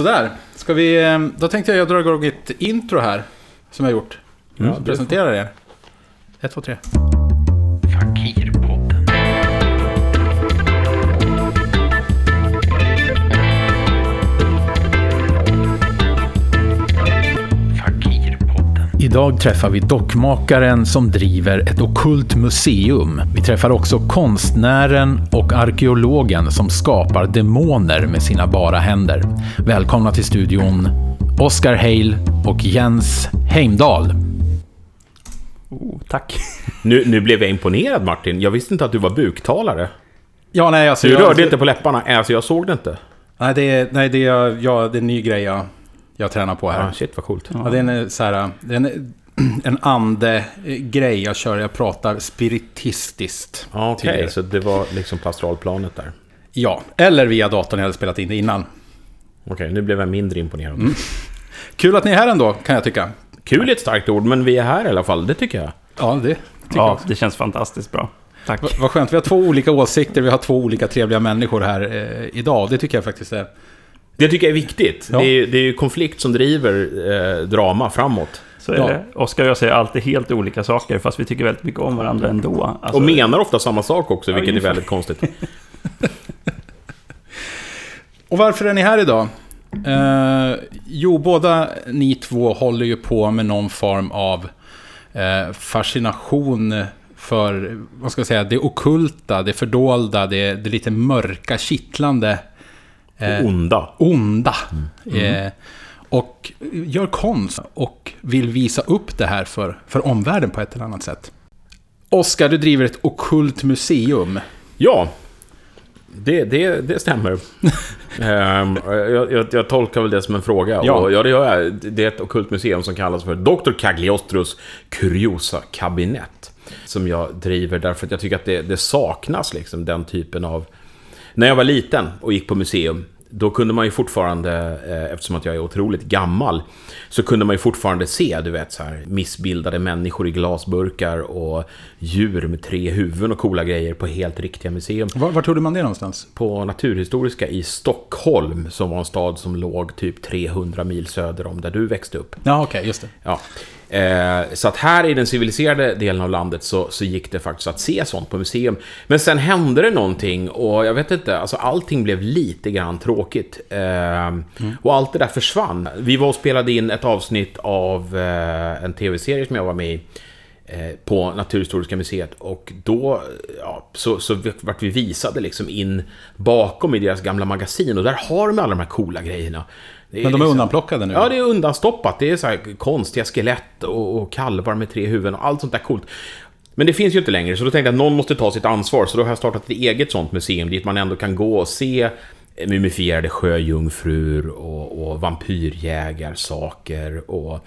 Sådär, ska vi... eh, Då tänkte jag jag drar igång ett intro här. Som jag gjort. Mm. Presenterar er. Ett, två, tre. Idag träffar vi dockmakaren som driver ett okult museum. Vi träffar också konstnären och arkeologen som skapar demoner med sina bara händer. Välkomna till studion Oskar Heil och Jens Heimdal. Oh, tack. Nu, nu blev jag imponerad Martin. Jag visste inte att du var buktalare. Ja, nej, alltså... Du jag- rörde inte på läpparna. Alltså jag såg det inte. Nej, det är, nej, det är, ja, det är en ny grej jag, jag tränar på här. Ah, shit vad coolt. Ja, det är en, så här, det är en, en ande-grej jag kör. Jag pratar spiritistiskt. Ja, Okej, tydligare. så det var liksom på astralplanet där. Ja, eller via datorn jag hade spelat in det innan. Okej, nu blev jag mindre imponerad. Mm. Kul att ni är här ändå, kan jag tycka. Kul är ett starkt ord, men vi är här i alla fall. Det tycker jag. Ja, det tycker jag Ja, också. det känns fantastiskt bra. Tack. Va- Vad skönt, vi har två olika åsikter, vi har två olika trevliga människor här eh, idag. Det tycker jag faktiskt är... Det tycker jag är viktigt. Ja. Det, är, det är ju konflikt som driver eh, drama framåt. Så är Ja. det. Oskar och jag säger alltid helt olika saker, fast vi tycker väldigt mycket om varandra ändå. Alltså, Och menar ofta samma sak också, Ja, vilket är väldigt konstigt. Och varför är ni här idag? Eh, jo, båda ni två håller ju på med någon form av eh, fascination för, vad ska jag säga, det okulta, det fördolda, det, det lite mörka, kittlande, eh, Och onda. onda. Eh, och gör konst och vill visa upp det här för, för omvärlden på ett eller annat sätt. Oskar, du driver ett okult museum. Ja, det, det, det stämmer. Ehm, jag, jag, jag tolkar väl det som en fråga. Ja. Och ja, det gör jag. Det är ett ockult museum som kallas för Dr. Cagliostros Curiosa Kabinett. Som jag driver därför att jag tycker att det, det saknas liksom den typen av... När jag var liten och gick på museum, då kunde man ju fortfarande, eh, eftersom att jag är otroligt gammal, så kunde man ju fortfarande se, du vet, så här missbildade människor i glasburkar och djur med tre huvuden och coola grejer på helt riktiga museum Var, var tog du man det någonstans? på Naturhistoriska i Stockholm, som var en stad som låg typ 300 mil söder om där du växte upp. Ja, okej, just det. Ja. Eh, så att här i den civiliserade delen av landet så, så gick det faktiskt att se sånt på museum. Men sen hände det någonting och jag vet inte, alltså allting blev lite grann tråkigt. Eh, Och allt det där försvann. Vi var och spelade in ett avsnitt av eh, en tv-serie som jag var med i eh, på Naturhistoriska museet och då ja, så, så vart vi visade liksom in bakom i deras gamla magasin och där har de alla de här coola grejerna. Men de är liksom- undanplockade nu? Ja, det är undanstoppat. Det är så här konstiga skelett och, och kalvar med tre huvuden och allt sånt där coolt. Men det finns ju inte längre, så då tänkte jag att någon måste ta sitt ansvar. Så då har jag startat ett eget sånt museum dit man ändå kan gå och se mumifierade sjöjungfrur och, och vampyrjägarsaker och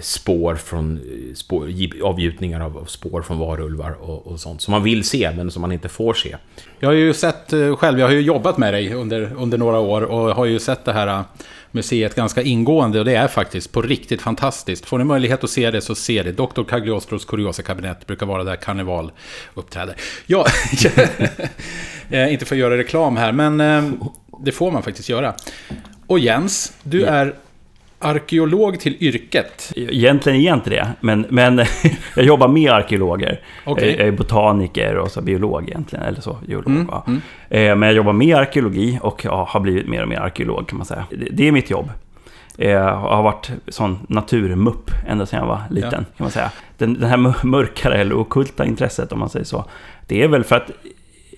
spår från eh, spår, avgjutningar av, av spår från varulvar och, och sånt som man vill se men som man inte får se. Jag har ju sett eh, själv, jag har ju jobbat med dig under, under några år och har ju sett det här eh, museet ganska ingående och det är faktiskt på riktigt fantastiskt. Får ni möjlighet att se det så se det. Dr. Cagliostros Curiosa Kabinett brukar vara där Karneval uppträder. Ja, eh, inte för att göra reklam här, men eh, det får man faktiskt göra. Och Jens, du Ja. är arkeolog till yrket. Egentligen är jag inte det, men, men jag jobbar med arkeologer. Okej. Jag är botaniker och så biolog egentligen, eller så, geolog. Mm, ja. mm. Eh, Men jag jobbar med arkeologi och har blivit mer och mer arkeolog kan man säga. Det- är mitt jobb. Eh, Jag har varit sån naturmupp ända sedan jag var liten, Ja. kan man säga. Den, den här mör- mörkare eller okulta intresset, om man säger så. Det är väl för att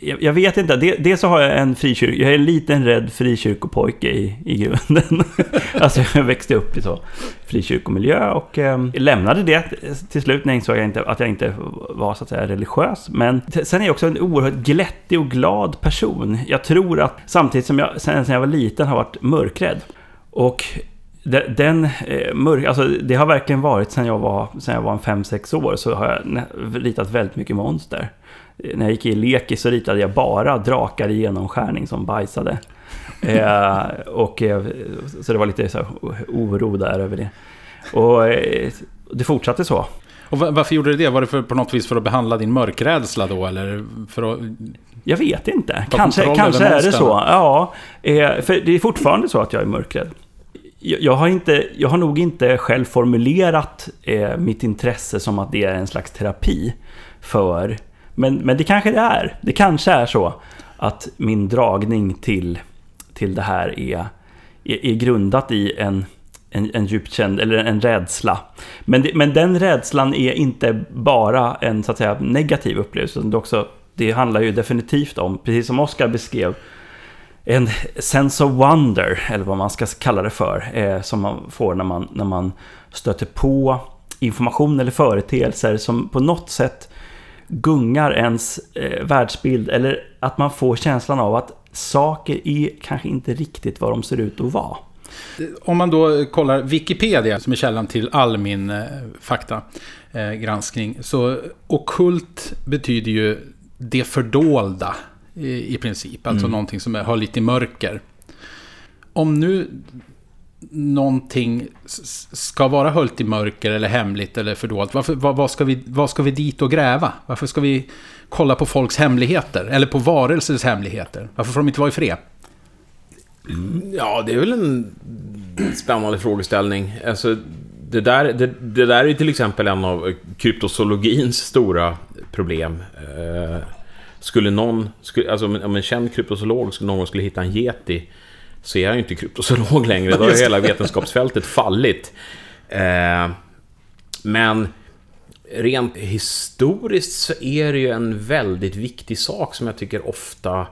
jag, jag vet inte, dels så har jag en frikyrk, jag är en liten rädd frikyrkopojke i, i grunden. alltså jag växte upp i så frikyrkomiljö och eh, lämnade det till slut när jag insåg jag inte, att jag inte var så att säga religiös. Men sen är jag också en oerhört glättig och glad person. Jag tror att samtidigt som jag sen, sen jag var liten har varit mörkrädd. Och den eh, mörk, alltså det har verkligen varit sen jag var, sen jag var en 5-6 år så har jag ritat väldigt mycket monster. När jag gick i lekis så ritade jag bara drakar i genomskärning som bajsade. Eh, och, eh, så det var lite så här oro där över det. Och eh, det fortsatte så. Och va- varför gjorde du det? Var det för, på något vis för att behandla din mörkrädsla då, eller för att Jag vet inte. Kanske, kanske är det så. Ja, eh, för det är fortfarande så att jag är mörkrädd. Jag, jag, har, inte, jag har nog inte själv formulerat eh, mitt intresse som att det är en slags terapi för... Men, men det kanske det är. Det kanske är så att min dragning till, till det här är, är, är grundat i en, en, en djupt känd, eller en rädsla. Men, det, men den rädslan är inte bara en så att säga, negativ upplevelse. utan Det, också, det handlar ju definitivt om, precis som Oskar beskrev, en sense of wonder, eller vad man ska kalla det för, eh, som man får när man, när man stöter på information eller företeelser som på något sätt gungar ens eh, världsbild, eller att man får känslan av att saker är kanske inte riktigt vad de ser ut att vara. Om man då kollar Wikipedia, som är källan till all min eh, faktagranskning, eh, granskning, så okult betyder ju det fördolda i, i princip. Alltså någonting som är, har lite mörker. Om nu någonting ska vara höljt i mörker eller hemligt eller fördolt, varför, vad, vad, ska vi, vad ska vi dit och gräva? Varför ska vi kolla på folks hemligheter? Eller på varelsers hemligheter? Varför får de inte vara i fred? Ja, det är väl en spännande frågeställning. Alltså, det, där, det, det där är till exempel en av kryptozoologins stora problem. Eh, skulle någon, skulle, alltså om en- känd kryptozoolog skulle någon skulle hitta en yeti, så är han ju inte kryptozoolog längre. Då har hela vetenskapsfältet fallit. Eh, men rent historiskt så är det ju en väldigt viktig sak som jag tycker ofta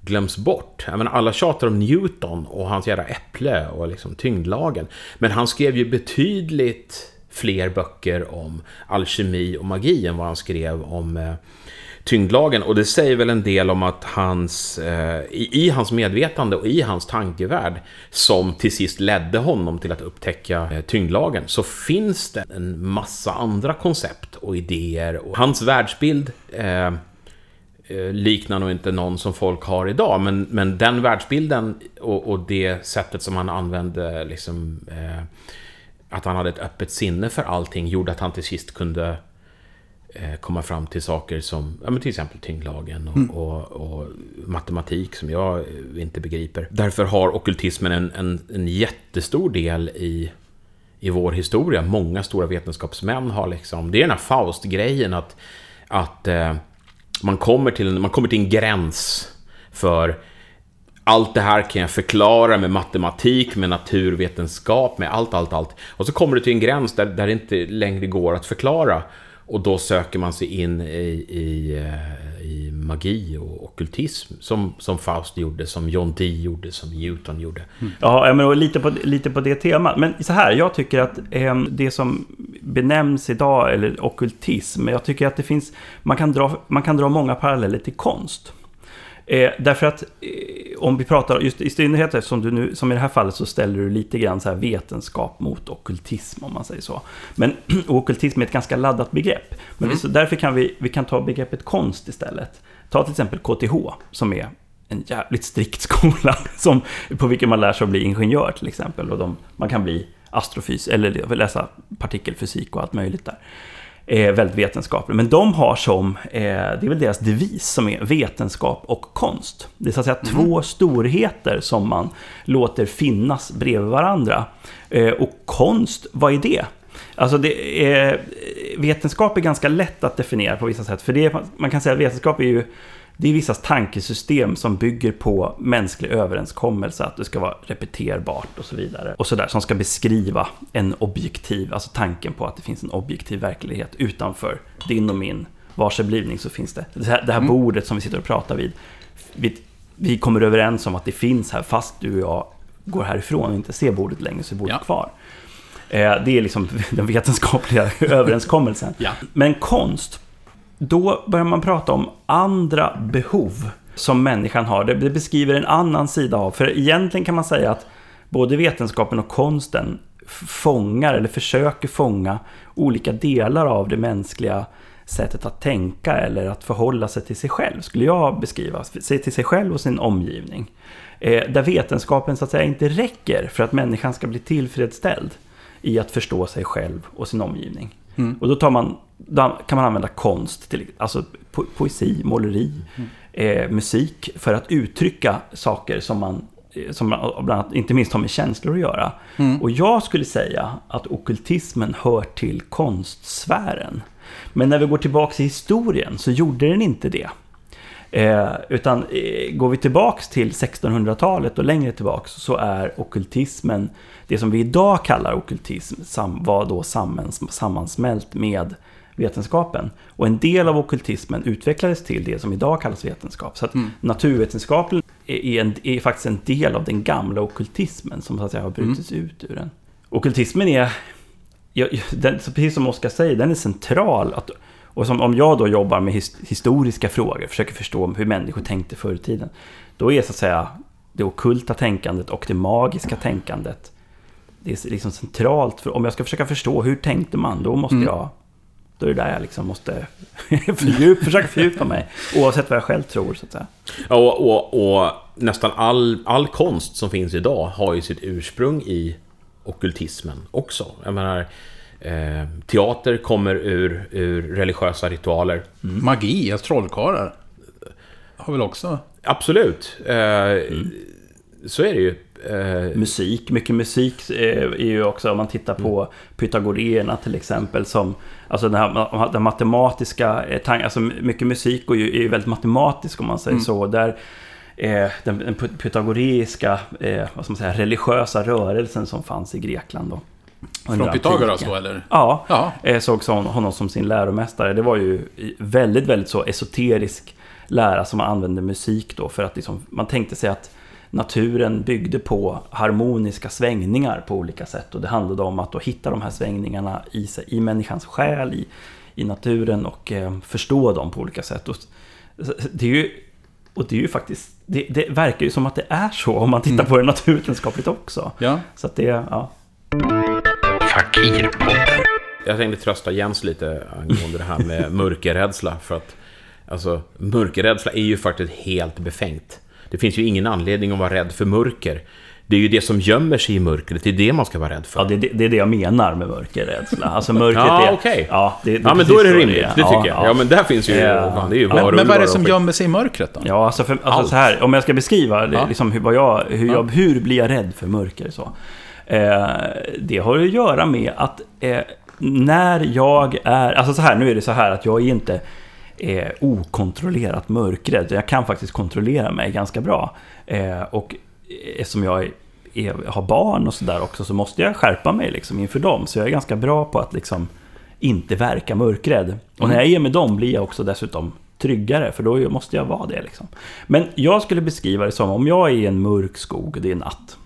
glöms bort. Jag menar, alla tjatar om Newton och hans jävla äpple och liksom tyngdlagen. Men han skrev ju betydligt fler böcker om alkemi och magi än vad han skrev om eh, tyngdlagen. Och det säger väl en del om att hans, eh, i, i hans medvetande och i hans tankevärld, som till sist ledde honom till att upptäcka eh, tyngdlagen, så finns det en massa andra koncept och idéer. Och hans världsbild eh, eh liknar nog inte någon som folk har idag, men, men den världsbilden och, och det sättet som han använde, liksom, eh, att han hade ett öppet sinne för allting, gjorde att han till sist kunde komma fram till saker som, ja, men till exempel tyngdlagen och, och, och matematik som jag eh, inte begriper. Därför har ockultismen en, en, en jättestor del i i vår historia. Många stora vetenskapsmän har liksom... Det är den här Faust-grejen att, att eh, man, kommer till, en- man kommer till en gräns för allt det här kan jag förklara med matematik, med naturvetenskap, med allt, allt, allt. Och så kommer du till en gräns där, där det inte längre går att förklara. Och då söker man sig in i, i, eh, i magi och ockultism. Som, som Faust gjorde, som John Dee gjorde, som Newton gjorde. Mm. Ja, ja, men och lite, på, lite på det temat. Men så här, jag tycker att eh, det som benämns idag, eller ockultism, jag tycker att det finns, man kan dra, man kan dra många paralleller till konst. Eh, därför att eh, om vi pratar, just i synnerhet eftersom du nu, som i det här fallet så ställer du lite grann så här vetenskap mot ockultism om man säger så. Men ockultism är ett ganska laddat begrepp. Men vi, så därför kan vi, vi kan ta begreppet konst istället. Ta till exempel KTH som är en jävligt strikt skola som, på vilken man lär sig att bli ingenjör till exempel. Och de, man kan bli astrofys eller läsa partikelfysik och allt möjligt där. Eh, väldigt vetenskapligt. Men de har som, eh, det är väl deras devis som är vetenskap och konst. Det är så att säga två storheter som man låter finnas bredvid varandra. Eh, och konst, vad är det? Alltså det är, vetenskap är ganska lätt att definiera på vissa sätt. För det, man kan säga att vetenskap är ju det är vissa tankesystem som bygger på mänsklig överenskommelse, att det ska vara repeterbart och så vidare. Och sådär, som ska beskriva en objektiv, alltså tanken på att det finns en objektiv verklighet utanför din och min varseblivning så finns det. Det här, det här bordet som vi sitter och pratar vid, vi, vi kommer överens om att det finns här, fast du och jag går härifrån och inte ser bordet längre så är bordet Ja. kvar. Eh, Det är liksom den vetenskapliga överenskommelsen. Ja. Men konst, då börjar man prata om andra behov som människan har. Det beskriver en annan sida av, för egentligen kan man säga att både vetenskapen och konsten fångar, eller försöker fånga, olika delar av det mänskliga sättet att tänka eller att förhålla sig till sig själv, skulle jag beskriva. Se till sig själv och sin omgivning. Eh, där vetenskapen så att säga inte räcker för att människan ska bli tillfredsställd i att förstå sig själv och sin omgivning. Och då, tar man, då kan man använda konst, till, alltså po poesi, måleri, eh, musik för att uttrycka saker som man eh, som bland annat, inte minst har med känslor att göra. Och jag skulle säga att okultismen hör till konstsfären. Men när vi går tillbaka i historien så gjorde den inte det. Eh, utan eh, går vi tillbaks till 1600-talet och längre tillbaks så är okultismen, det som vi idag kallar okultism, var då sammans, sammansmält med vetenskapen. Och en del av okultismen utvecklades till det som idag kallas vetenskap. Så att naturvetenskapen är, en, är faktiskt en del av den gamla okultismen som så att säga har brutits ut ur den. Okultismen är, ja, den, precis som Oskar säger, den är central. Att, och som, om jag då jobbar med his, historiska frågor, försöker förstå hur människor tänkte förr i tiden, då är så att säga det okulta tänkandet och det magiska tänkandet, det är liksom centralt. För om jag ska försöka förstå hur tänkte man, då måste jag då är det där jag liksom måste fördjup, försöka fördjupa mig. Oavsett vad jag själv tror, så att säga. Ja, Och, och, och nästan all, all konst som finns idag har ju sitt ursprung i ockultismen också. Jag menar, eh, teater kommer ur, ur religiösa ritualer. Magi, alltså trollkarlar. Har väl också... Absolut. Eh, Så är det ju. Eh, Musik, mycket musik eh, är ju också, om man tittar på pythagorerna till exempel, som, alltså den, här, den matematiska eh, tanken, alltså mycket musik är ju, är ju väldigt matematisk om man säger så. Där eh, den, den py- pythagoreiska, eh, vad ska man säga, religiösa rörelsen som fanns i Grekland då. Från Pythagoras då, eller? Ja, Ja. eh, såg som, honom som sin läromästare. Det var ju väldigt, väldigt så esoterisk lära som man använde musik då för att liksom, man tänkte sig att naturen byggde på harmoniska svängningar på olika sätt och det handlade om att då hitta de här svängningarna i, sig, i människans själ, i, i naturen och eh, förstå dem på olika sätt. Och, det är ju, och det är ju faktiskt, det, det verkar ju som att det är så om man tittar på det naturvetenskapligt också. Ja. Så att det, ja. Fakirpodden. Jag tänkte trösta Jens lite angående det här med mörkerrädsla. För att alltså, mörkerrädsla är ju faktiskt helt befängt. Det finns ju ingen anledning att vara rädd för mörker. Det är ju det som gömmer sig i mörkret, det är det man ska vara rädd för. Ja, det, det, det är det jag menar med mörkerrädsla. Alltså mörkret Ja, är... okej. Ja, det, det Ja, men då är det rimligt, det tycker jag. Ja, men där finns ju... Ja. Fan, det är ju Ja, Men, men vad är det som gömmer sig i mörkret då? Ja, alltså, för, alltså Allt. så här, om jag ska beskriva det, Ja. liksom, hur, vad jag, hur, jag, hur blir jag rädd för mörker så. Eh, det har att göra med att eh, när jag är, alltså så här, nu är det så här att jag är inte eh, okontrollerat mörkrädd. Jag kan faktiskt kontrollera mig ganska bra. Eh, och eftersom jag är, är, har barn och sådär också så måste jag skärpa mig liksom inför dem. Så jag är ganska bra på att liksom inte verka mörkrädd. Och när jag är med dem blir jag också dessutom tryggare, för då måste jag vara det. Liksom. Men jag skulle beskriva det som om jag är i en mörk skog, det är natt,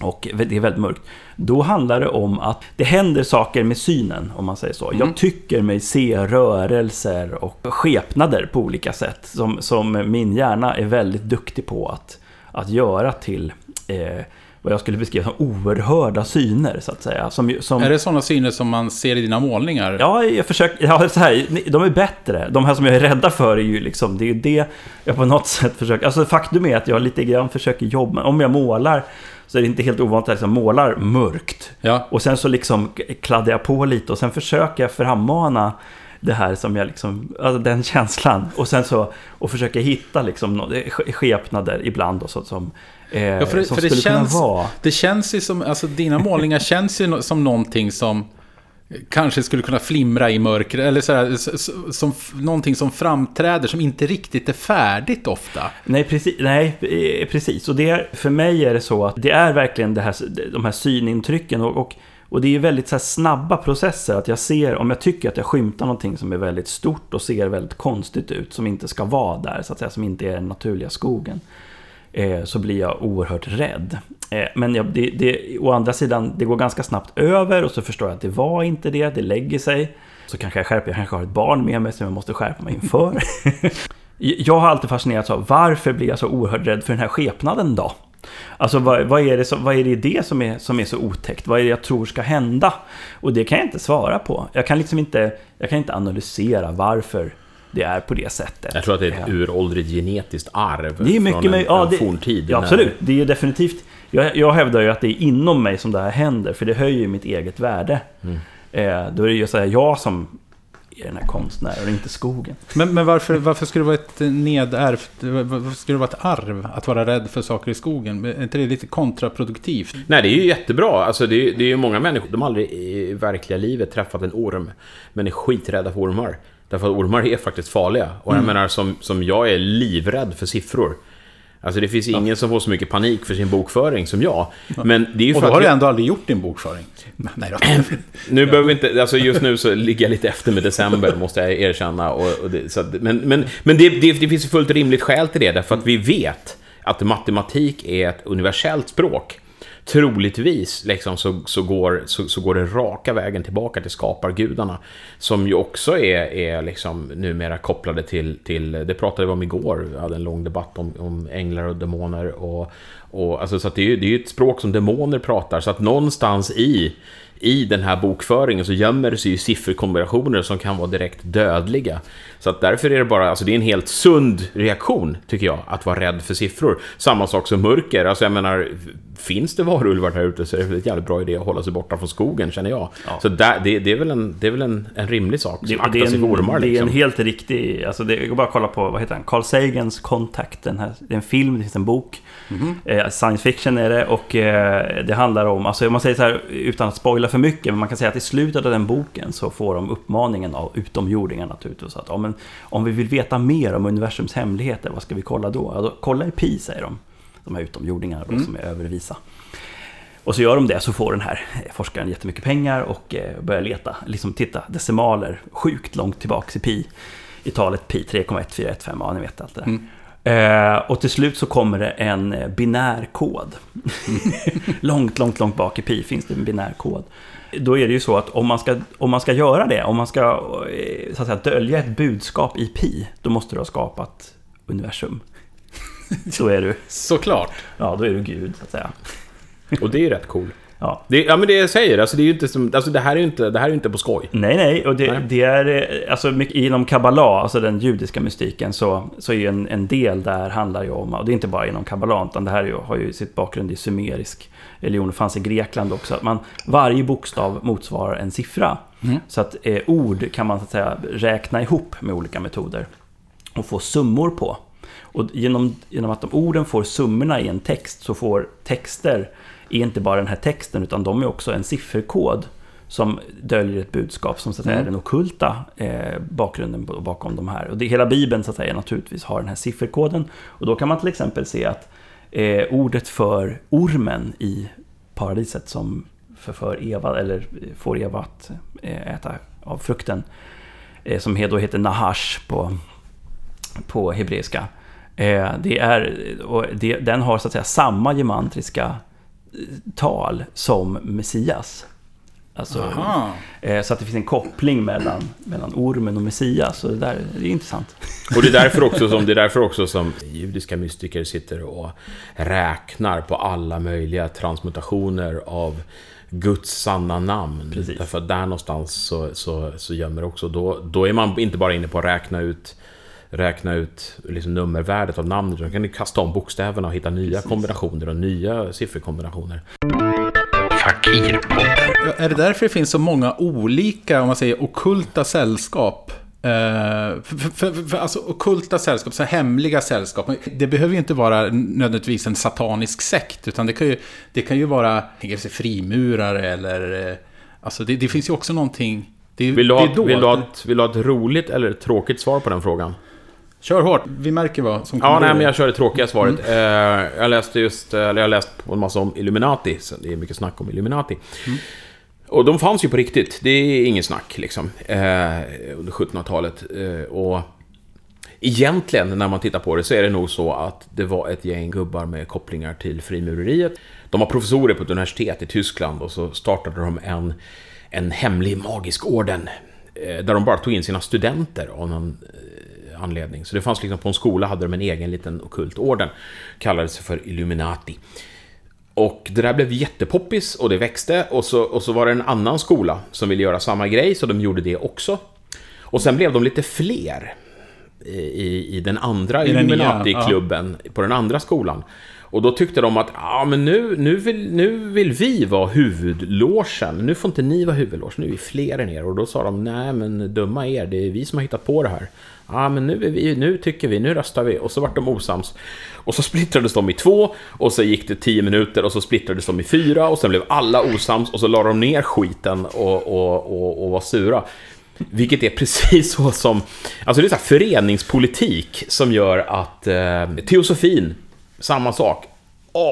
och det är väldigt mörkt. Då handlar det om att det händer saker med synen, om man säger så. Jag tycker mig se rörelser och skepnader på olika sätt som, som min hjärna är väldigt duktig på att, att göra till eh, vad jag skulle beskriva som oerhörda syner, så att säga. Som, som, Är det sådana syner som man ser i dina målningar? Ja, jag försöker, ja, så här, de är bättre. De här som jag är rädda för är ju liksom, det är ju det jag på något sätt försöker, alltså faktum är att jag lite grann försöker jobba, om jag målar så är det inte helt ovanligt att jag liksom målar mörkt. Ja. Och sen så liksom kladdar jag på lite och sen försöker jag frammana det här som jag liksom, alltså den känslan. Och sen så, och försöker hitta liksom ske- skepnader ibland och så som, eh, Ja, för det, som för det, skulle känns, kunna vara. det känns ju som, alltså dina målningar känns ju som någonting som kanske skulle kunna flimra i mörker, eller så här, som, någonting som framträder som inte riktigt är färdigt ofta. Nej, precis. Nej, eh, precis. Och det är, för mig är det så att det är verkligen det här, de här synintrycken och, och, och det är väldigt så här snabba processer. Att jag ser, om jag tycker att jag skymtar någonting som är väldigt stort och ser väldigt konstigt ut, som inte ska vara där, så att säga, som inte är den naturliga skogen, eh, så blir jag oerhört rädd. Eh, men jag, det, det, å andra sidan, det går ganska snabbt över och så förstår jag att det var inte det, det lägger sig. Så kanske jag skärper, jag kanske har ett barn med mig som jag måste skärpa mig inför. Jag har alltid fascinerats av varför blir jag så oerhört rädd för den här skepnaden då? Alltså vad, vad, är det som, vad är det i det som är, som är så otäckt? Vad är det jag tror ska hända? Och det kan jag inte svara på. Jag kan liksom inte, jag kan inte analysera varför det är på det sättet. Jag tror att det är ett Ja. uråldrigt genetiskt arv Det är mycket från en, möjligt. Ja, en det, forntid. ja, absolut. Det är definitivt... Jag, jag hävdar ju att det är inom mig som det här händer, för det höjer ju mitt eget värde. Mm. Eh, då är det ju så här, jag som är den här konstnären och inte skogen. Men, men varför, varför skulle det vara ett nedärvt... Varför skulle det vara ett arv att vara rädd för saker i skogen? Är inte det lite kontraproduktivt? Nej, det är ju jättebra. Alltså, det, är, det är ju många människor, de har aldrig i verkliga livet träffat en orm, men är skiträdda för ormar. Därför att ormar är faktiskt farliga. Och jag menar, som, som jag är livrädd för siffror. Alltså det finns ingen som får så mycket panik för sin bokföring som jag. Men det är ju Och för då har att... du ändå aldrig gjort din bokföring. Nej då. Nu behöver vi inte, alltså just nu så ligger jag lite efter med december, måste jag erkänna. Och, och det, så att, men men, men det, det, det finns ju fullt rimligt skäl till det, därför att vi vet att matematik är ett universellt språk. Troligtvis liksom, så, så, går, så, så går det raka vägen tillbaka till skapargudarna. Som ju också är, är liksom numera kopplade till, till, det pratade vi om igår, vi hade en lång debatt om, om änglar och demoner. Och, och, alltså, så att det, är ju, det är ju ett språk som demoner pratar, så att någonstans i i den här bokföringen så gömmer det sig ju sifferkombinationer som kan vara direkt dödliga. Så att därför är det bara, alltså det är en helt sund reaktion, tycker jag, att vara rädd för siffror. Samma sak som mörker, alltså jag menar, finns det varulvar där ute så är det väl en jävligt bra idé att hålla sig borta från skogen, känner jag. Ja. Så där, det, det är väl en, det är väl en, en rimlig sak, Det, det, är en, ormar det är en liksom. helt riktig, alltså det, jag går bara kolla på, vad heter han? Carl Sagans Contact. Den här, det är en film, det finns en bok. Eh, science fiction är det och eh, det handlar om, alltså man säger så här utan att spoila för mycket, men man kan säga att i slutet av den boken så får de uppmaningen av utomjordingar naturligtvis att ja, men, om vi vill veta mer om universums hemligheter, vad ska vi kolla då? Då kolla i pi, säger de. De här utomjordingarna då, som är övervisa. Och så gör de det, så får den här forskaren jättemycket pengar och eh, börjar leta, liksom titta, decimaler sjukt långt tillbaks i pi. I talet pi 3,1415, ja ni vet allt det där. Eh, och till slut så kommer det en eh, binär kod. långt, långt, långt bak i pi finns det en binär kod. Då är det ju så att om man ska, om man ska göra det, om man ska eh, så att säga, dölja ett budskap i pi, då måste du ha skapat universum. Så är du, Såklart. ja då är du Gud så att säga. Och det är ju rätt cool. Ja. Det, ja men det jag säger, alltså det är ju inte som, alltså det här är ju inte, det här är ju inte på skoj. Nej, nej, och det, Nej. det är eh, alltså mycket, inom kabbala, alltså den judiska mystiken, så, så är ju en, en del där handlar ju om, och det är inte bara inom kabbala, utan det här är ju, har ju sitt bakgrund i sumerisk religion, det fanns i Grekland också, att man, varje bokstav motsvarar en siffra. Så att eh, ord kan man så att säga räkna ihop med olika metoder och få summor på. Och genom, genom att de orden får summorna i en text så får texter, är inte bara den här texten utan de är också en sifferkod som döljer ett budskap som så att säga, är den okulta eh, bakgrunden bakom de här. Och det, hela Bibeln så att säga naturligtvis har den här sifferkoden. Och då kan man till exempel se att eh, ordet för ormen i paradiset som förför Eva, eller får Eva att eh, äta av frukten, eh, som då heter Nahash på, på hebreiska. Eh, det är, och det, den har så att säga samma gemantriska tal som Messias. Alltså, eh, så att det finns en koppling mellan, mellan ormen och Messias. Så det, där, det är intressant. Och det är därför också som, det är därför också som judiska mystiker sitter och räknar på alla möjliga transmutationer av Guds sanna namn. Precis. Därför att där någonstans så, så, så gömmer också, då, då är man inte bara inne på att räkna ut räkna ut liksom nummervärdet av namnet, utan kan du kasta om bokstäverna och hitta nya kombinationer och nya sifferkombinationer. Fakirpodden. Är det därför det finns så många olika, om man säger, okulta sällskap? Eh, för, för, för, för, alltså okulta sällskap, så hemliga sällskap. Det behöver ju inte vara nödvändigtvis en satanisk sekt, utan det kan ju, det kan ju vara sig, frimurare eller... eh, Alltså det, det finns ju också någonting... Det, Vill du, det ha, dolt. vill, du ha ett, vill du ha ett roligt eller ett tråkigt svar på den frågan? Kör hårt, vi märker vad som kommer Ja, nej, men jag kör det tråkiga svaret. Eh, jag läste just, eller jag läst på en massa om Illuminati, så det är mycket snack om Illuminati. Och de fanns ju på riktigt, det är ingen snack liksom. Eh, under 1700-talet. Eh, och egentligen, när man tittar på det, så är det nog så att det var ett gäng gubbar med kopplingar till frimureriet. De var professorer på ett universitet i Tyskland och så startade de en, en hemlig magisk orden. eh, Där de bara tog in sina studenter av någon eh, anledning. Så det fanns liksom på en skola hade de en egen liten okult orden. Kallades sig för Illuminati. Och det där blev jättepoppis och det växte och så, och så var det en annan skola som ville göra samma grej så de gjorde det också. Och sen blev de lite fler i, i den andra I den nya, Illuminati-klubben på den andra skolan. Och då tyckte de att ja, men nu, nu, vill, nu vill vi vara huvudlåsen. Nu får inte ni vara huvudlåsen, nu är vi fler än er. Och då sa de, nej men dumma er, det är vi som har hittat på det här ah, men nu, är vi, nu tycker vi, nu röstar vi. Och så vart de osams. Och så splittrades de i två, och så gick det tio minuter, och så splittrades de i fyra, och sen blev alla osams, och så la de ner skiten och, och, och, och var sura. Vilket är precis så som... Alltså det är så här föreningspolitik som gör att... Eh, teosofin, samma sak.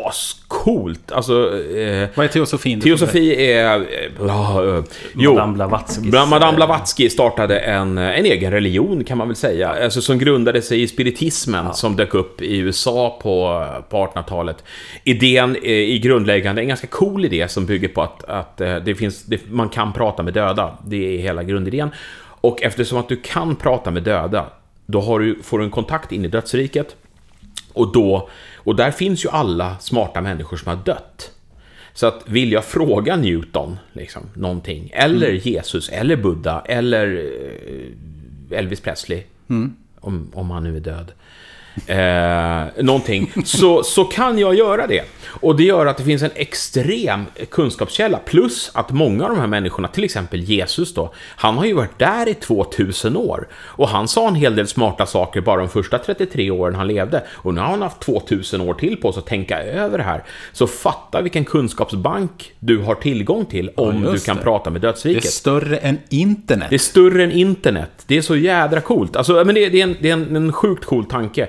Ascoolt! Alltså... Eh, Vad är teosofin? teosofi är... Eh, ja, eh, jo, Madame Blavatskys, Bla- Madame eh, Blavatsky startade en, en egen religion kan man väl säga. Alltså som grundade sig i spiritismen som dök upp i USA på, på 1800-talet. Idén eh, i grundläggande, en ganska cool idé som bygger på att, att eh, det finns, det, man kan prata med döda. Det är hela grundidén. Och eftersom att du kan prata med döda, då du, får du en kontakt in i dödsriket. Och, då, och där finns ju alla smarta människor som har dött. Så att vill jag fråga Newton liksom, någonting, eller Jesus, eller Buddha, eller eh, Elvis Presley, om, om han nu är död, eh, någonting, så, så kan jag göra det. Och det gör att det finns en extrem kunskapskälla, plus att många av de här människorna, till exempel Jesus då, han har ju varit där i 2000 år. Och han sa en hel del smarta saker bara de första 33 åren han levde. Och nu har han haft 2000 år till på sig att tänka över det här. Så fatta vilken kunskapsbank du har tillgång till om du just kan det. prata med Det är dödsriket. större än internet. Det är större än internet. Det är så jädra coolt. Alltså, men det, det är, en, det är en, en sjukt cool tanke.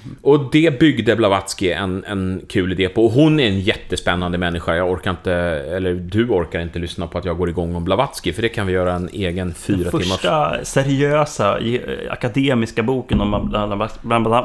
Och det byggde Blavatsky en, en kul idé på. Och hon är en jättespännande människa. Jag orkar inte, eller du orkar inte lyssna på att jag går igång om Blavatsky, för det kan vi göra en egen fyra timmars... Första seriösa eh, akademiska boken om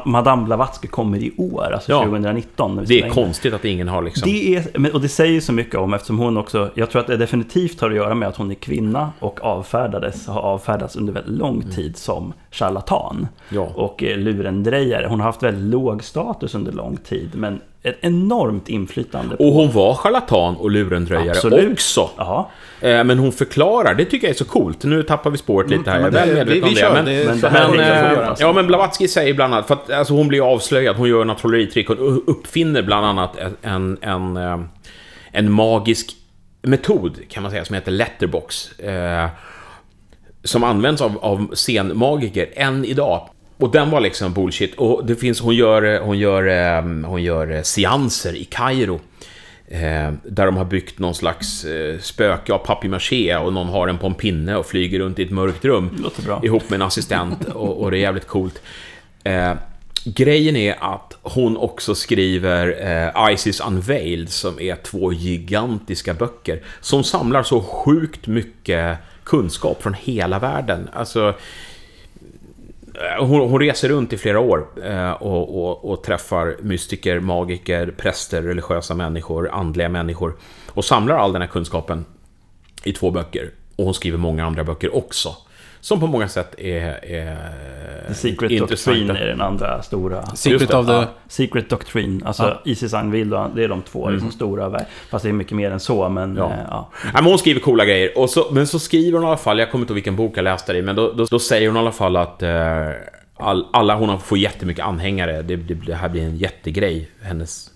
Madame- Blavatsky kommer i år, alltså Ja. 2019. när vi Det är konstigt att ingen har liksom... Det är, och det säger så mycket om eftersom hon också, jag tror att det definitivt har att göra med att hon är kvinna och avfärdades, har avfärdats under väldigt lång tid som charlatan. Mm. Ja. Och eh, lurendrejare. Hon har haft väldigt låg status under lång tid, men ett enormt inflytande. På, Och hon var charlatan och lurendröjare Absolut. också. Ja, Eh, Men hon förklarar, det tycker jag är så coolt. Nu tappar vi spåret lite här, jag är men väl det- medveten vi- om det. kör, Men, det Men det göras. göra. ja, men Blavatsky säger bland annat, för att alltså, hon blir avslöjad, hon gör några trolleritrick, hon uppfinner bland annat en, en, eh, en magisk metod, kan man säga, som heter letterbox. Eh, som används av, av scenmagiker än idag. Och den var liksom bullshit. Och det finns, hon gör, hon gör, eh, hon gör eh, seanser i Kairo. Eh, där de har byggt någon slags eh, spöke av papier-maché och någon har den på en pinne och flyger runt i ett mörkt rum. Ihop med en assistent och, och det är jävligt coolt. Eh, grejen är att hon också skriver Isis Unveiled som är två gigantiska böcker som samlar så sjukt mycket kunskap från hela världen. Alltså, Eh, hon, hon reser runt i flera år eh, och, och, och träffar mystiker, magiker, präster, religiösa människor, andliga människor och samlar all den här kunskapen i två böcker. Och hon skriver många andra böcker också. Som på många sätt är, är The Secret intressanta. Doctrine är den andra stora. Secret of the... Ja, Secret Doctrine, alltså Ja. Isis Unveiled, det är de två liksom stora. verk. Fast det är mycket mer än så, men Ja. ja. ja. Ja, men hon skriver coola grejer. Och så, men så skriver hon i alla fall, jag kommer inte ihåg vilken bok jag läste det i, men då, då, då säger hon i alla fall att eh, all, alla, hon får jättemycket anhängare. Det, det, det här blir en jättegrej, hennes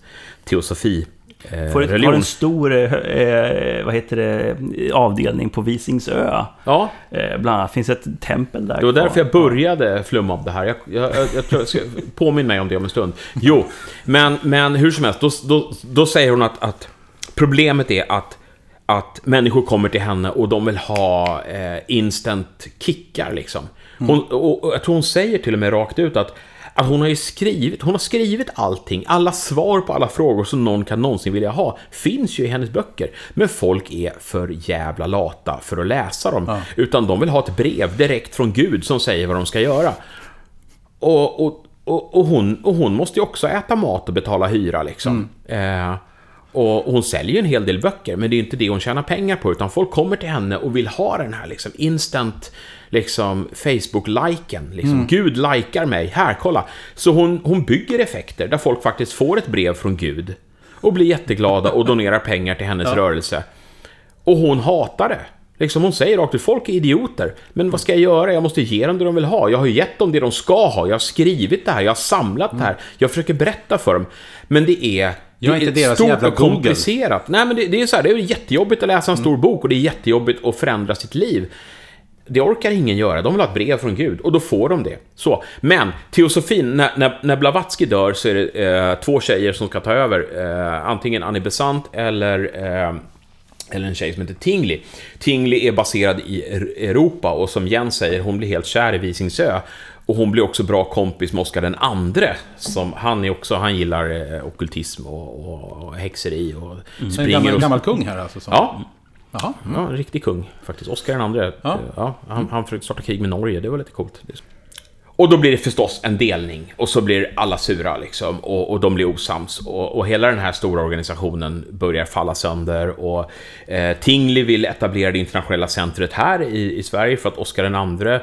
teosofi. Eh, Får ett, har religion. en stor eh, eh, vad heter det, avdelning på Visingsö. Ja, Eh, bland annat finns ett tempel där. det var därför jag började flumma om det här. Jag, jag, jag, jag ska påminna mig om det om en stund. Jo, men, men hur som helst, då, då, då säger hon att, att problemet är att att människor kommer till henne och de vill ha eh, instant kickar liksom. Hon, och, och jag tror hon säger till och med rakt ut att, att hon har ju skrivit, hon har skrivit allting, alla svar på alla frågor som någon kan någonsin vilja ha, finns ju i hennes böcker. Men folk är för jävla lata för att läsa dem, utan de vill ha ett brev direkt från Gud som säger vad de ska göra. Och, och, och, och, hon, och hon måste ju också äta mat och betala hyra liksom. Eh, och hon säljer en hel del böcker, men det är inte det hon tjänar pengar på, utan folk kommer till henne och vill ha den här liksom instant liksom Facebook-liken. Liksom. Gud likar mig, här, kolla. Så hon, hon bygger effekter där folk faktiskt får ett brev från Gud och blir jätteglada och donerar pengar till hennes rörelse. Och hon hatar det. Liksom hon säger rakt ut, folk är idioter. Men vad ska jag göra? Jag måste ge dem det de vill ha. Jag har ju gett dem det de ska ha. Jag har skrivit det här, jag har samlat det här. Jag försöker berätta för dem. Men det är... Jag är det inte deras stort jävla och Google. komplicerat. Nej, men det, det är så här, det är jättejobbigt att läsa en stor bok och det är jättejobbigt att förändra sitt liv. Det orkar ingen göra. De vill ha ett brev från Gud och då får de det. Så. Men teosofin, när, när, när Blavatsky dör så är det eh, två tjejer som ska ta över. Eh, antingen Annie Besant eller, eh, eller en tjej som heter Tingli. Tingli är baserad i Europa och som Jens säger, hon blir helt kär i Visingsö. Och hon blir också bra kompis med Oscar den andre. Som han är också, han gillar eh, ockultism och, och, och häxeri och En springer gammal, och... gammal kung här alltså? Som, Ja, Jaha. Ja, en riktig kung faktiskt. Oscar den andre. Ja. Ja. han, han försökte starta krig med Norge, det var lite coolt. Och då blir det förstås en delning och så blir alla sura liksom och, och de blir osams och, och hela den här stora organisationen börjar falla sönder och eh, Tingli vill etablera det internationella centret här i, i Sverige för att Oscar den andre eh,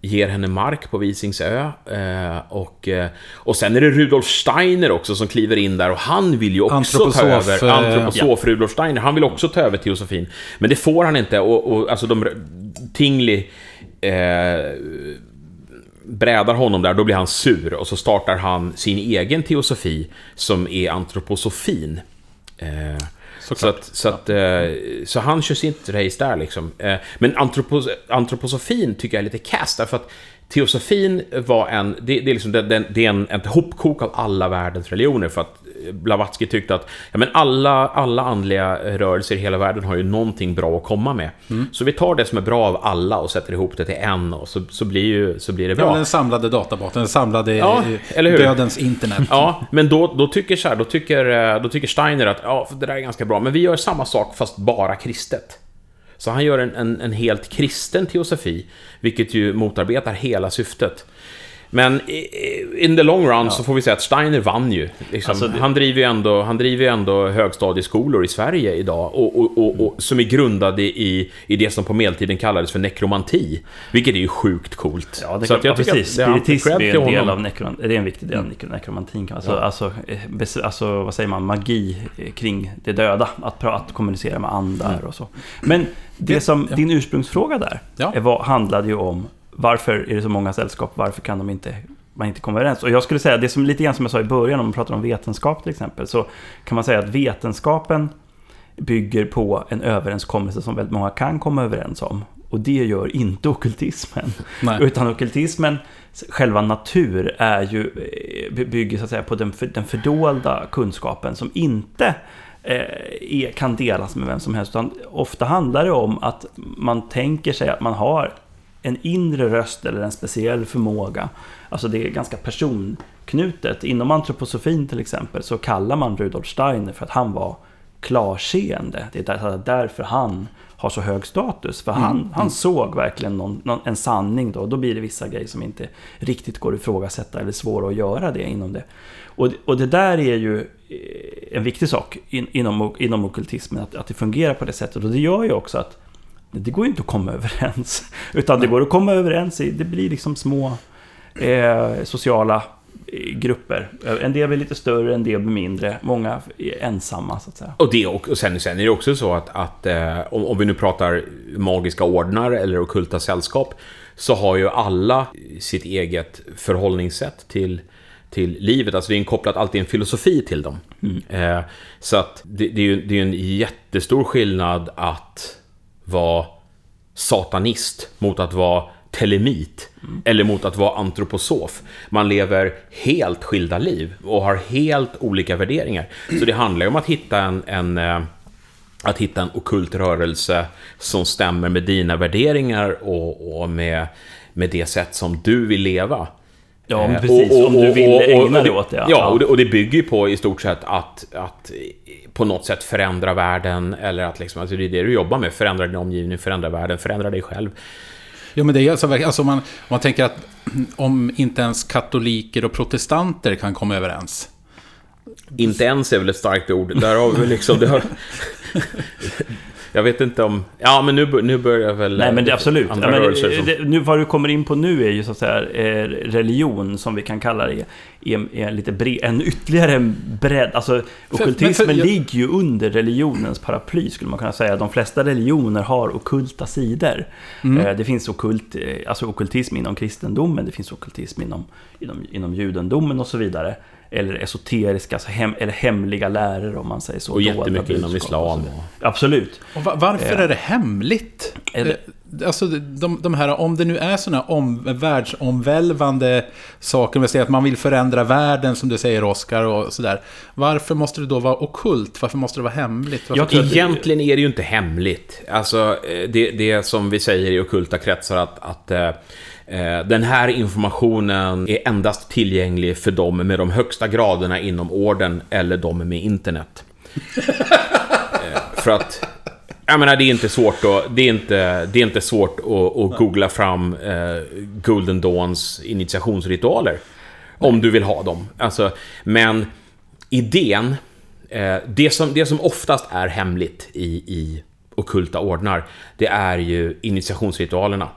ger henne mark på Visingsö eh, och, eh, och sen är det Rudolf Steiner också som kliver in där och han vill ju också ta över. eh, antroposof Rudolf Steiner, han vill också ta över teosofin men det får han inte och, och alltså de Tingli eh, brädar honom där, då blir han sur och så startar han sin egen teosofi som är antroposofin. Eh, så, Såklart. att, så, att, eh, så han kör sitt race där liksom. Eh, men antropos, antroposofin tycker jag är lite cast därför att teosofin var en, det, det är liksom, det, det, det är en, ett hopkok av alla världens religioner för att Blavatsky tyckte att ja, men alla, alla andliga rörelser i hela världen har ju någonting bra att komma med. Så vi tar det som är bra av alla och sätter ihop det till en och så, så, blir, ju, så blir det Ja, bra. den samlade databasen, den samlade Ja, eh, eller hur? dödens internet. Ja, men då, då, tycker så här, då, tycker, eh, då tycker Steiner att ja, det där är ganska bra, men vi gör samma sak fast bara kristet. Så han gör en, en, en helt kristen teosofi, vilket ju motarbetar hela syftet. Men in the long run så får vi säga att Steiner vann ju. Liksom, Alltså, det- han, driver ju ändå, han driver ju ändå högstadieskolor i Sverige idag, och, och, och, och, som är grundade i, i det som på medeltiden kallades för nekromanti. Vilket är ju sjukt coolt. Ja, det Så jag ja, precis. ja, Spiritism är en del av nekron, det är en viktig del av nekro- nekromantin. Kan man säga. Alltså, alltså, eh, alltså, vad säger man, magi eh, kring det döda. Att, att kommunicera med andar och så. Men det som, din ursprungsfråga där, Ja. vad, handlade ju om varför är det så många sällskap, varför kan de inte man inte kommer överens. Och jag skulle säga, det som lite grann som jag sa i början, om man pratar om vetenskap till exempel, så kan man säga att vetenskapen bygger på en överenskommelse som väldigt många kan komma överens om. Och det gör inte ockultismen. Nej. Utan ockultismen, själva natur, är ju, eh, bygger så att säga på den, för, den fördolda kunskapen som inte eh, är, kan delas med vem som helst. Utan ofta handlar det om att man tänker sig att man har en inre röst eller en speciell förmåga. Alltså det är ganska personknutet. Inom antroposofin till exempel så kallar man Rudolf Steiner för att han var klarseende. Det är där- därför han har så hög status. För han, han såg verkligen någon, någon, en sanning då. Då blir det vissa grejer som inte riktigt går att ifrågasätta eller svåra att göra det inom det. Och, och det där är ju eh, en viktig sak in, inom, inom ockultismen, att, att det fungerar på det sättet. Och det gör ju också att det går ju inte att komma överens. Utan det går att komma överens i, det blir liksom små eh, sociala eh, grupper. En del blir lite större, en del blir mindre. Många är ensamma så att säga. Och, det, och sen, sen är det också så att, att eh, om, om vi nu pratar magiska ordnar eller ockulta sällskap, så har ju alla sitt eget förhållningssätt till, till livet. Alltså det är en kopplat alltid en filosofi till dem. Eh, så att det, det är ju det är en jättestor skillnad att vara satanist mot att vara telemit. Eller mot att vara antroposof. Man lever helt skilda liv och har helt olika värderingar. Så det handlar ju om att hitta en, en eh, att hitta en okult rörelse som stämmer med dina värderingar och, och med, med det sätt som du vill leva. Ja, men Eh, precis. Om du vill ägna dig åt det. Ja, och det, och det bygger ju på i stort sett att, att på något sätt förändra världen, eller att liksom, alltså det är det du jobbar med, förändra din omgivning, förändra världen, förändra dig själv. Jo, men det är alltså, alltså om man, man tänker att om inte ens katoliker och protestanter kan komma överens. Inte ens är väl ett starkt ord, där har vi liksom... Det har, Jag vet inte om... Ja, men nu, nu börjar väl... Nej, men det, absolut. Ja, men, det, nu vad du kommer in på nu är ju så att säga eh, religion, som vi kan kalla det, är, är lite bre, en ytterligare bredd. Alltså, ockultismen ligger ju under religionens paraply, skulle man kunna säga. De flesta religioner har ockulta sidor. Mm. Eh, det finns ockult, eh, alltså ockultism inom kristendomen, det finns ockultism inom, inom, inom judendomen och så vidare. Eller esoteriska, alltså hem, eller hemliga läror om man säger så. Och jättemycket inom islam. Och... Absolut. Och va- varför Eh. är det hemligt? Är det- Eh, Alltså, de, de här, om det nu är sådana om, världsomvälvande saker, med att man vill förändra världen, som du säger Oscar, och sådär. Varför måste det då vara okult? Varför måste det vara hemligt? Varför Jag det- Egentligen är det ju inte hemligt. Alltså, eh, det, det är som vi säger i ockulta kretsar att, att den här informationen är endast tillgänglig för dem med de högsta graderna inom orden eller de med internet. Eh, för att, jag menar det är inte svårt att, det är inte, det är inte svårt att, att googla fram eh, Golden Dawns initiationsritualer. Om du vill ha dem. Alltså, men idén, eh, det, som, det som oftast är hemligt i, i ockulta ordnar, det är ju initiationsritualerna.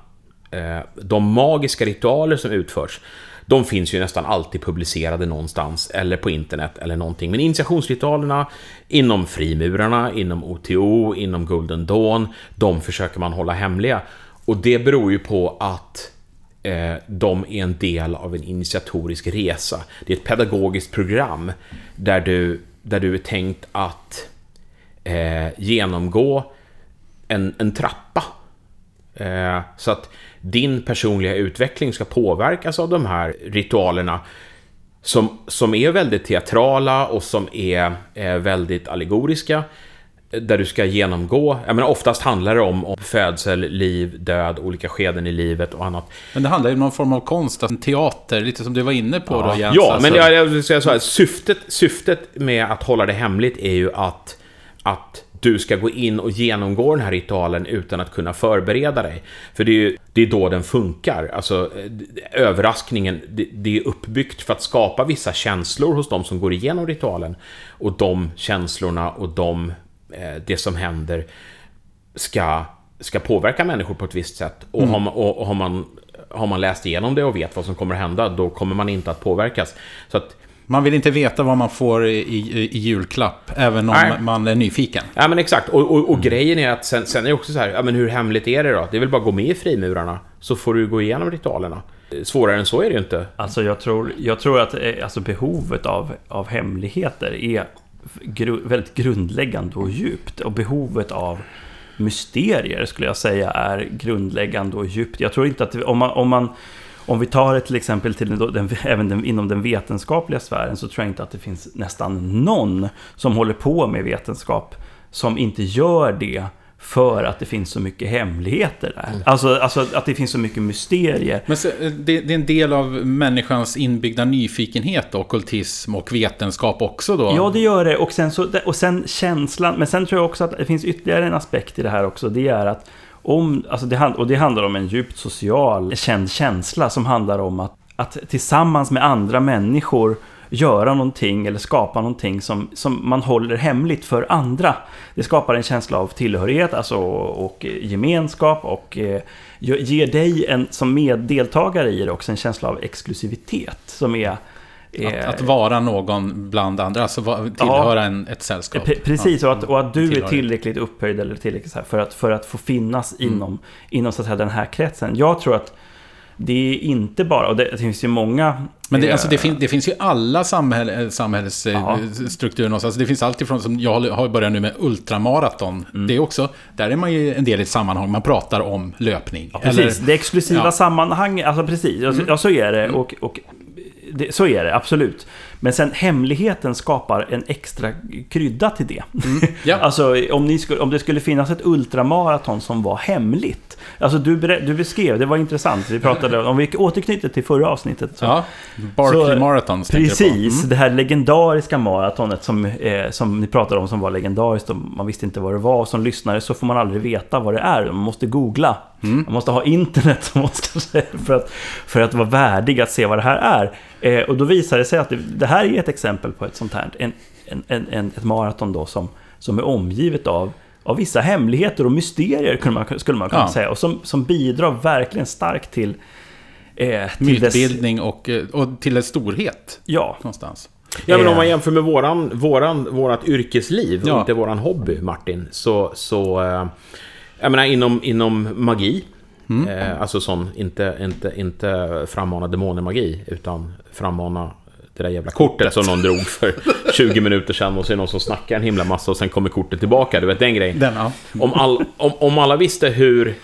Eh, de magiska ritualer som utförs, de finns ju nästan alltid publicerade någonstans, eller på internet eller någonting. Men initiationsritualerna inom frimurarna, inom OTO, inom Golden Dawn, de försöker man hålla hemliga. Och det beror ju på att eh, de är en del av en initiatorisk resa. Det är ett pedagogiskt program där du, där du är tänkt att eh, genomgå en, en trappa. Eh, så att din personliga utveckling ska påverkas av de här ritualerna som, som är väldigt teatrala och som är eh, väldigt allegoriska. eh, Där du ska genomgå, jag menar oftast handlar det om, om födsel, liv, död, olika skeden i livet och annat. Men det handlar ju om någon form av konst, alltså teater, lite som du var inne på då Jens. Ja, alltså. men jag, jag vill säga så här, syftet, syftet med att hålla det hemligt är ju att, att du ska gå in och genomgå den här ritualen utan att kunna förbereda dig. För det är ju det är då den funkar. Alltså, överraskningen, det, det är uppbyggt för att skapa vissa känslor hos de som går igenom ritualen. Och de känslorna och de, eh, det som händer ska, ska påverka människor på ett visst sätt. Och, har man, och, och har, man, har man läst igenom det och vet vad som kommer hända, då kommer man inte att påverkas. Så att, Man vill inte veta vad man får i, i, i julklapp, även om Nej. man är nyfiken. ja men exakt, och, och, och grejen är att sen, sen är det också så här, ja men hur hemligt är det då? Det är väl bara att gå med i frimurarna, så får du gå igenom ritualerna. Svårare än så är det ju inte. Alltså jag tror, jag tror att eh, alltså behovet av, av hemligheter är gru, väldigt grundläggande och djupt. Och behovet av mysterier skulle jag säga är grundläggande och djupt. Jag tror inte att om man, om man om vi tar det till exempel till den, den, även den, inom den vetenskapliga sfären så tror jag inte att det finns nästan någon som håller på med vetenskap som inte gör det för att det finns så mycket hemligheter där. Alltså, alltså att det finns så mycket mysterier. Men så, eh, det, det är en del av människans inbyggda nyfikenhet, ockultism och vetenskap också då? Ja, det gör det. Och sen, så, och sen känslan. Men sen tror jag också att det finns ytterligare en aspekt i det här också. Det är att om, alltså det, hand- och det handlar om en djupt social, känd känsla som handlar om att, att tillsammans med andra människor göra någonting eller skapa någonting som, som man håller hemligt för andra. Det skapar en känsla av tillhörighet alltså, och gemenskap och eh, ger dig en, som meddeltagare i det också en känsla av exklusivitet som är eh, Att, att vara någon bland andra, alltså tillhöra en, ett sällskap. Pre- Precis, och, att, och att du är tillräckligt upphöjd eller tillräckligt så här för, att, för att få finnas inom, inom så att säga, den här kretsen. Jag tror att det är inte bara, och det, det finns ju många... Men det, eh, alltså, det, fin, det finns ju alla samhäll, Ja. samhällsstrukturer någonstans. Det finns alltid från, som jag har börjat nu med ultramaraton. Mm. Det är också, där är man ju en del i ett sammanhang, man pratar om löpning. Ja, precis, det exklusiva ja. Mm. sammanhang, alltså precis, ja, så- ja så är det. Och, och det, så är det, absolut. Men sen hemligheten skapar en extra krydda till det. Mm. Ja. alltså om, ni skulle, om det skulle finnas ett ultramaraton som var hemligt. Alltså du, du beskrev, det var intressant, vi pratade om, vi återknyter till förra avsnittet. Så, Ja, Barkley på. Precis, Mm. det här legendariska maratonet som, eh, som ni pratade om som var legendariskt och man visste inte vad det var. Och som lyssnare så får man aldrig veta vad det är. Man måste googla. Mm. Man måste ha internet säga, för, att, för att vara värdig att se vad det här är. Eh, och då visar det sig att det, det här är ett exempel på ett sånt här, en, en, en, ett maraton då som, som är omgivet av av vissa hemligheter och mysterier kunde man, skulle man kunna Ja. säga. Och som, som bidrar verkligen starkt till... Eh, till dess- Mytbildning och, eh, och till en storhet Ja, någonstans. Ja, men om Eh. man jämför med våran, våran, vårat yrkesliv och Ja. inte våran hobby, Martin, så... så eh, jag menar, inom, inom magi, eh, alltså sån, inte, inte, inte frammana demoner-magi, utan frammana det där jävla kortet som någon drog för 20 minuter sedan och så är det någon som snackar en himla massa och sen kommer kortet tillbaka, du vet den grejen. Den, ja. Om, all, om, om alla visste hur,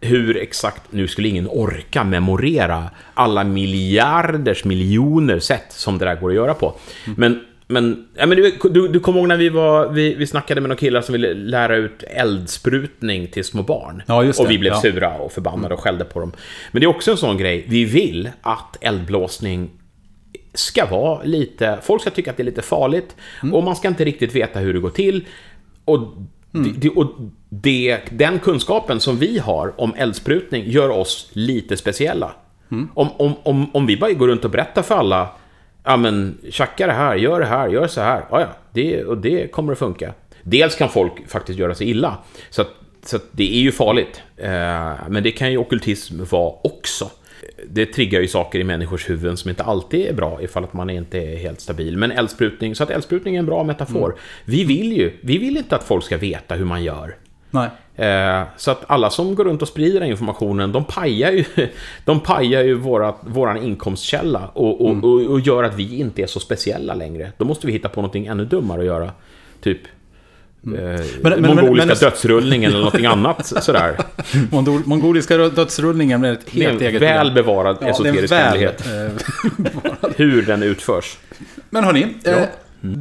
hur exakt, nu skulle ingen orka memorera alla miljarders miljoner sätt som det där går att göra på. Men, men, ja, men du, du, du kommer ihåg när vi, var, vi, vi snackade med några killar som ville lära ut eldsprutning till små barn. Ja, just det. Och vi blev Ja. sura och förbannade och skällde på dem. Men det är också en sån grej, vi vill att eldblåsning ska vara lite... Folk ska tycka att det är lite farligt och man ska inte riktigt veta hur det går till. Och, det, det, och det, den kunskapen som vi har om eldsprutning gör oss lite speciella. Om, om, om, om vi bara går runt och berättar för alla Ja men, tjacka det här, gör det här, gör så här. Ja, ja, det, och det kommer att funka. Dels kan folk faktiskt göra sig illa. Så, att, så att det är ju farligt. Eh, men det kan ju ockultism vara också. Det triggar ju saker i människors huvuden som inte alltid är bra ifall att man inte är helt stabil. Men eldsprutning, så att eldsprutning är en bra metafor. Vi vill ju, vi vill inte att folk ska veta hur man gör. Nej. Eh, så att alla som går runt och sprider den informationen, de pajar ju, de pajar ju våra, våran inkomstkälla och, och, och, och gör att vi inte är så speciella längre. Då måste vi hitta på någonting ännu dummare att göra. Typ eh, men- mongoliska men- dödsrullningen eller någonting annat sådär. Mongol, mongoliska dödsrullningen är ett Det är helt en eget väl bevarad Ja, esoterisk hemlighet. eh, Hur den utförs. Men hörni, eh,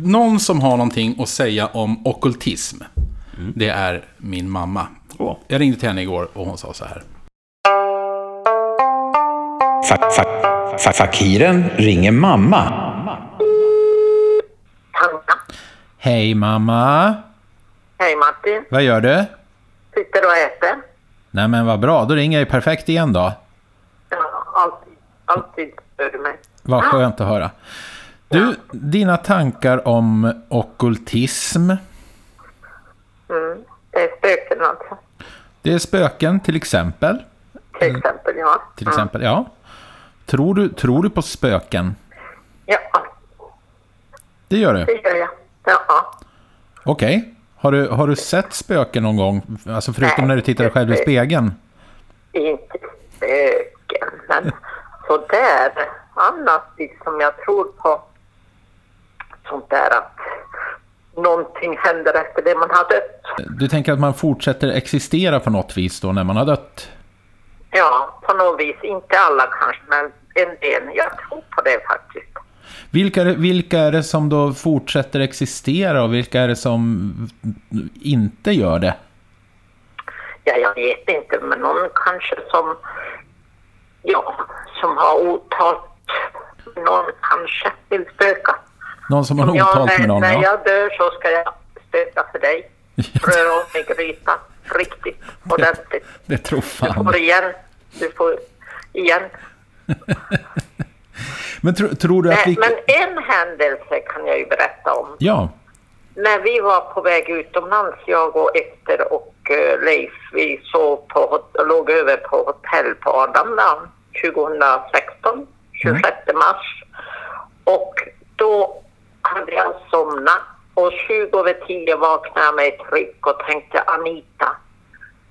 någon som har någonting att säga om okkultism, det är min mamma. Åh. Jag ringde till henne igår och hon sa så här. Fa- fa- fa- Fakiren ringer mamma. Hej mamma. Hej Martin. Vad gör du? Sitter och äter. Nej men vad bra, då ringer jag ju perfekt igen då. Ja, alltid, alltid stör du mig. Vad skönt att höra. Du, dina tankar om okkultism. Mm. Det är spöken alltså. Det är spöken till exempel. Till exempel, ja. Till exempel, ja. Tror du, tror du på spöken? Ja, Det gör du? det gör jag. Ja. Okej. Har, du, har du sett spöken någon gång? Alltså förutom Nej, när du tittar dig själv i spegeln? Inte spöken, men sådär. Annat som jag tror på. Sånt där att någonting händer efter det man har dött. Du tänker att man fortsätter existera på något vis då när man har dött? Ja, på något vis. Inte alla kanske, men en del. Jag tror på det faktiskt. Vilka, är det- vilka är det som då fortsätter existera och vilka är det som inte gör det? Ja, jag vet inte, men någon kanske som, ja, som har otalt, någon kanske vill spöka. Någon som har Som jag, otalt när, med någon? när Ja. jag dör så ska jag spöka för dig. Röra om i grytan, riktigt ordentligt. Det tror Du fan. får igen, du får igen. Men tro, tror du att vi... Men, en händelse kan jag ju berätta om. Ja. När vi var på väg utomlands, jag och Ester och eh, Leif, vi sov på, låg över på hotell på Arlanda 2016, 26 mars. Och då hade jag somnat och 20 över 10 vaknade jag med ett ryck och tänkte Anita,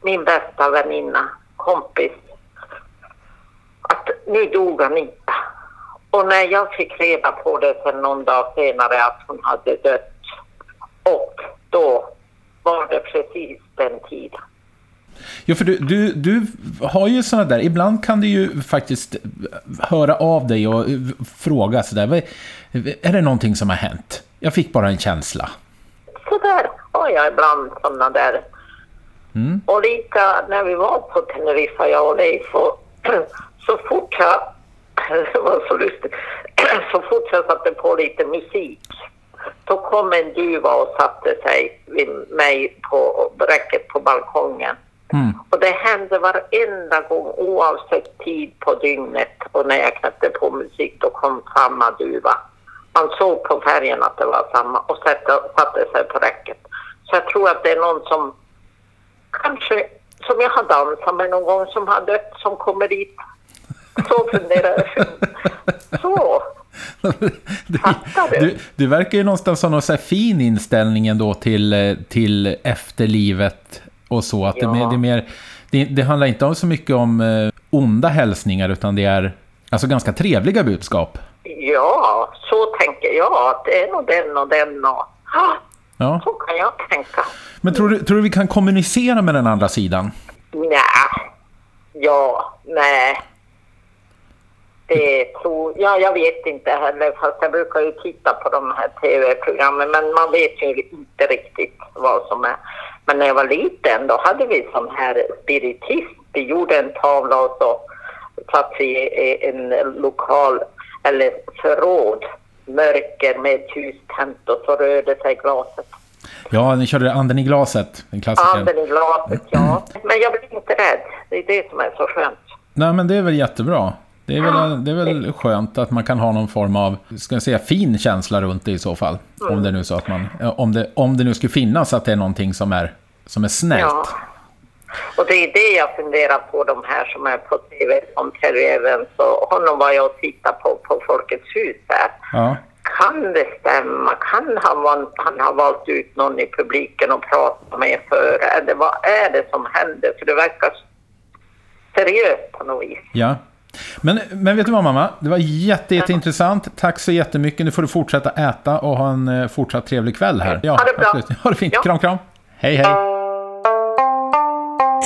min bästa väninna, kompis, att nu dog Anita. Och när jag fick reda på det sen någon dag senare att hon hade dött och då var det precis den tiden. Ja, för du, du, du har ju sådana där... Ibland kan du ju faktiskt höra av dig och fråga sådär. "Vad- Är det någonting som har hänt? Jag fick bara en känsla. Så där har jag ibland sådana där. Och lika när vi var på Teneriffa, jag och Leif, och så fort jag, det var så lustigt, så fort jag satte på lite musik, då kom en duva och satte sig vid mig på räcket på balkongen. Och det hände varenda gång oavsett tid på dygnet och när jag knäppte på musik då kom samma duva. Man såg på färgen att det var samma och satte, satte sig på räcket. Så jag tror att det är någon som kanske, som jag har dansat med någon gång, som har dött, som kommer dit. Så funderar jag. Så. Du? Du, du verkar ju någonstans ha någon så fin inställning ändå till, till efterlivet och så. Att det, är Ja. det, är mer, det, det handlar inte om så mycket om eh, onda hälsningar utan det är alltså ganska trevliga budskap. Ja, så tänker jag. Det är nog den och den och... Ja. så kan jag tänka. Men tror du, tror du vi kan kommunicera med den andra sidan? Nej. Ja, nej. Det tror ja, jag vet inte heller, fast jag brukar ju titta på de här tv-programmen, men man vet ju inte riktigt vad som är. Men när jag var liten, då hade vi sån här spiritist. Vi gjorde en tavla och så satt vi i en lokal, eller förråd, mörker med ett ljus tänt och så rörde sig glaset. Ja, ni körde anden i glaset, en klassiker. Anden i glaset, ja. Men jag blir inte rädd. Det är det som är så skönt. Nej, men det är väl jättebra. Det är väl, det är väl skönt att man kan ha någon form av, ska jag säga, fin känsla runt det i så fall. Om det nu så att man, om det, om det nu skulle finnas att det är någonting som är, som är snällt. Ja. Och det är det jag funderar på, de här som är på tv, som Terry Evans och honom var jag och tittade på, på Folkets hus där. Ja. Kan det stämma? Kan han, han ha valt ut någon i publiken och pratat med före? Eller vad är det som händer? För det verkar seriöst på något vis. Ja. Men, men vet du vad mamma? Det var jätte, jätteintressant. Tack så jättemycket. Nu får du fortsätta äta och ha en eh, fortsatt trevlig kväll här. Ja, Ha det bra. absolut. Ha det fint. Ja. Kram, kram. Hej, hej.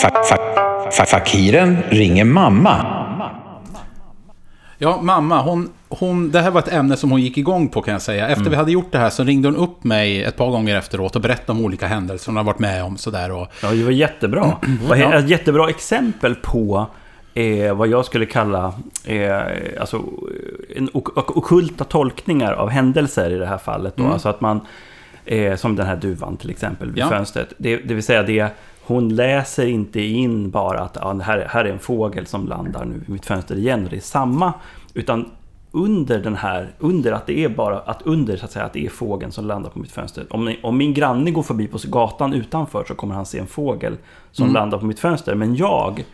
Fa- fa- fa- Fakiren ringer mamma. Ja, mamma, hon, hon, det här var ett ämne som hon gick igång på kan jag säga. Efter vi hade gjort det här så ringde hon upp mig ett par gånger efteråt och berättade om olika händelser hon har varit med om. Sådär, och, Ja, det var jättebra. Och Ja. Ett jättebra exempel på eh, vad jag skulle kalla eh, alltså, en ok- ok- okulta tolkningar av händelser i det här fallet. Då. Alltså att man, eh, som den här duvan till exempel vid Ja. fönstret. Det, det vill säga det, hon läser inte in bara att ja, här, här är en fågel som landar nu vid mitt fönster igen och det är samma. Utan under den här, under att det är bara, att under så att säga att det är fågeln som landar på mitt fönster. Om, om min granne går förbi på gatan utanför så kommer han se en fågel som landar på mitt fönster. Men jag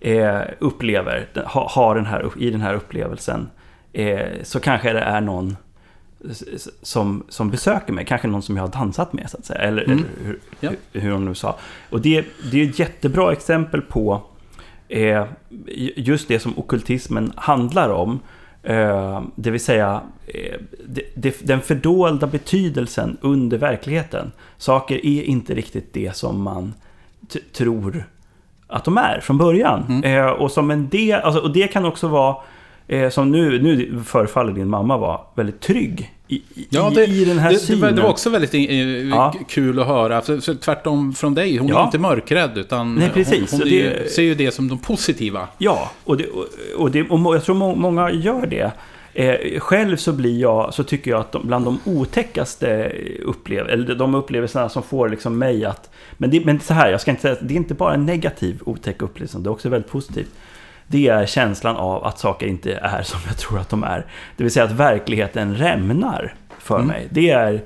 eh, upplever, ha, har den här, i den här upplevelsen, eh, så kanske det är någon som, som besöker mig, kanske någon som jag har dansat med så att säga, eller, eller hur, Ja. hur, hur hon nu sa. Och det, det är ett jättebra exempel på eh, just det som okultismen handlar om. Eh, det vill säga eh, det, det, den fördolda betydelsen under verkligheten. Saker är inte riktigt det som man tror att de är från början. Eh, och, som en del, alltså, och det kan också vara, eh, som nu, nu förefaller din mamma vara väldigt trygg i, i, ja, det, i den här det, det, synen. det var också väldigt eh, Ja. kul att höra. För, tvärtom från dig, hon Ja. är inte mörkrädd. Utan Nej, precis. Hon, hon är ju, det- ser ju det som de positiva. Ja, och, det, och, och, det, och jag tror må- många gör det. Eh, själv så blir jag, så tycker jag att de, bland de otäckaste upplev, eller de upplevelserna som får liksom mig att... Men, det, men så här, jag ska inte säga att det är inte bara en negativ otäck upplevelse, det är också väldigt positivt. Det är känslan av att saker inte är som jag tror att de är. Det vill säga att verkligheten rämnar för mig. Det är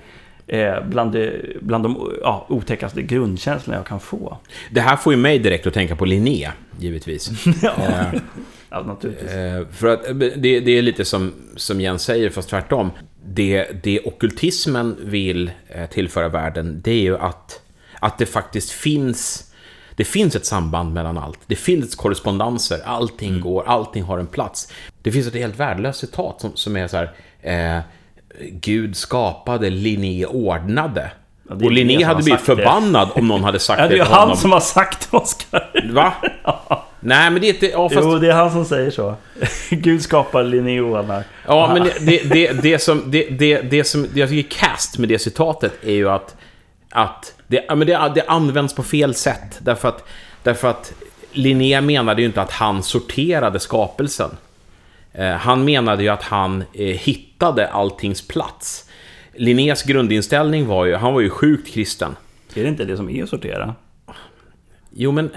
eh, bland, det, bland de ja, otäckaste grundkänslorna jag kan få. Det här får ju mig direkt att tänka på Linné, givetvis. Eh, Ja, naturligtvis. Eh, för att eh, det, det är lite som, som Jens säger, fast tvärtom. Det, det okkultismen vill eh, tillföra världen, det är ju att, att det faktiskt finns... Det finns ett samband mellan allt. Det finns korrespondenser, allting går, allting har en plats. Det finns ett helt värdelöst citat som, som är så här... Eh, Gud skapade, Linné ordnade. Ja, det och Linné hade blivit sagt det. förbannad om någon hade sagt Ja, det är ju till han honom. som har sagt det, Oskar. Va? Nej, men det är inte... Ja, fast... Jo, det är han som säger så. Gud skapar Linneonar. Ja, men det, det, det, som, det, det, det som jag tycker är cast med det citatet är ju att, att det, men det, det används på fel sätt. Därför att, därför att Linné menade ju inte att han sorterade skapelsen. Eh, han menade ju att han eh, hittade alltings plats. Linnés grundinställning var ju, han var ju sjukt kristen. Är det inte det som är att sortera? Jo, men...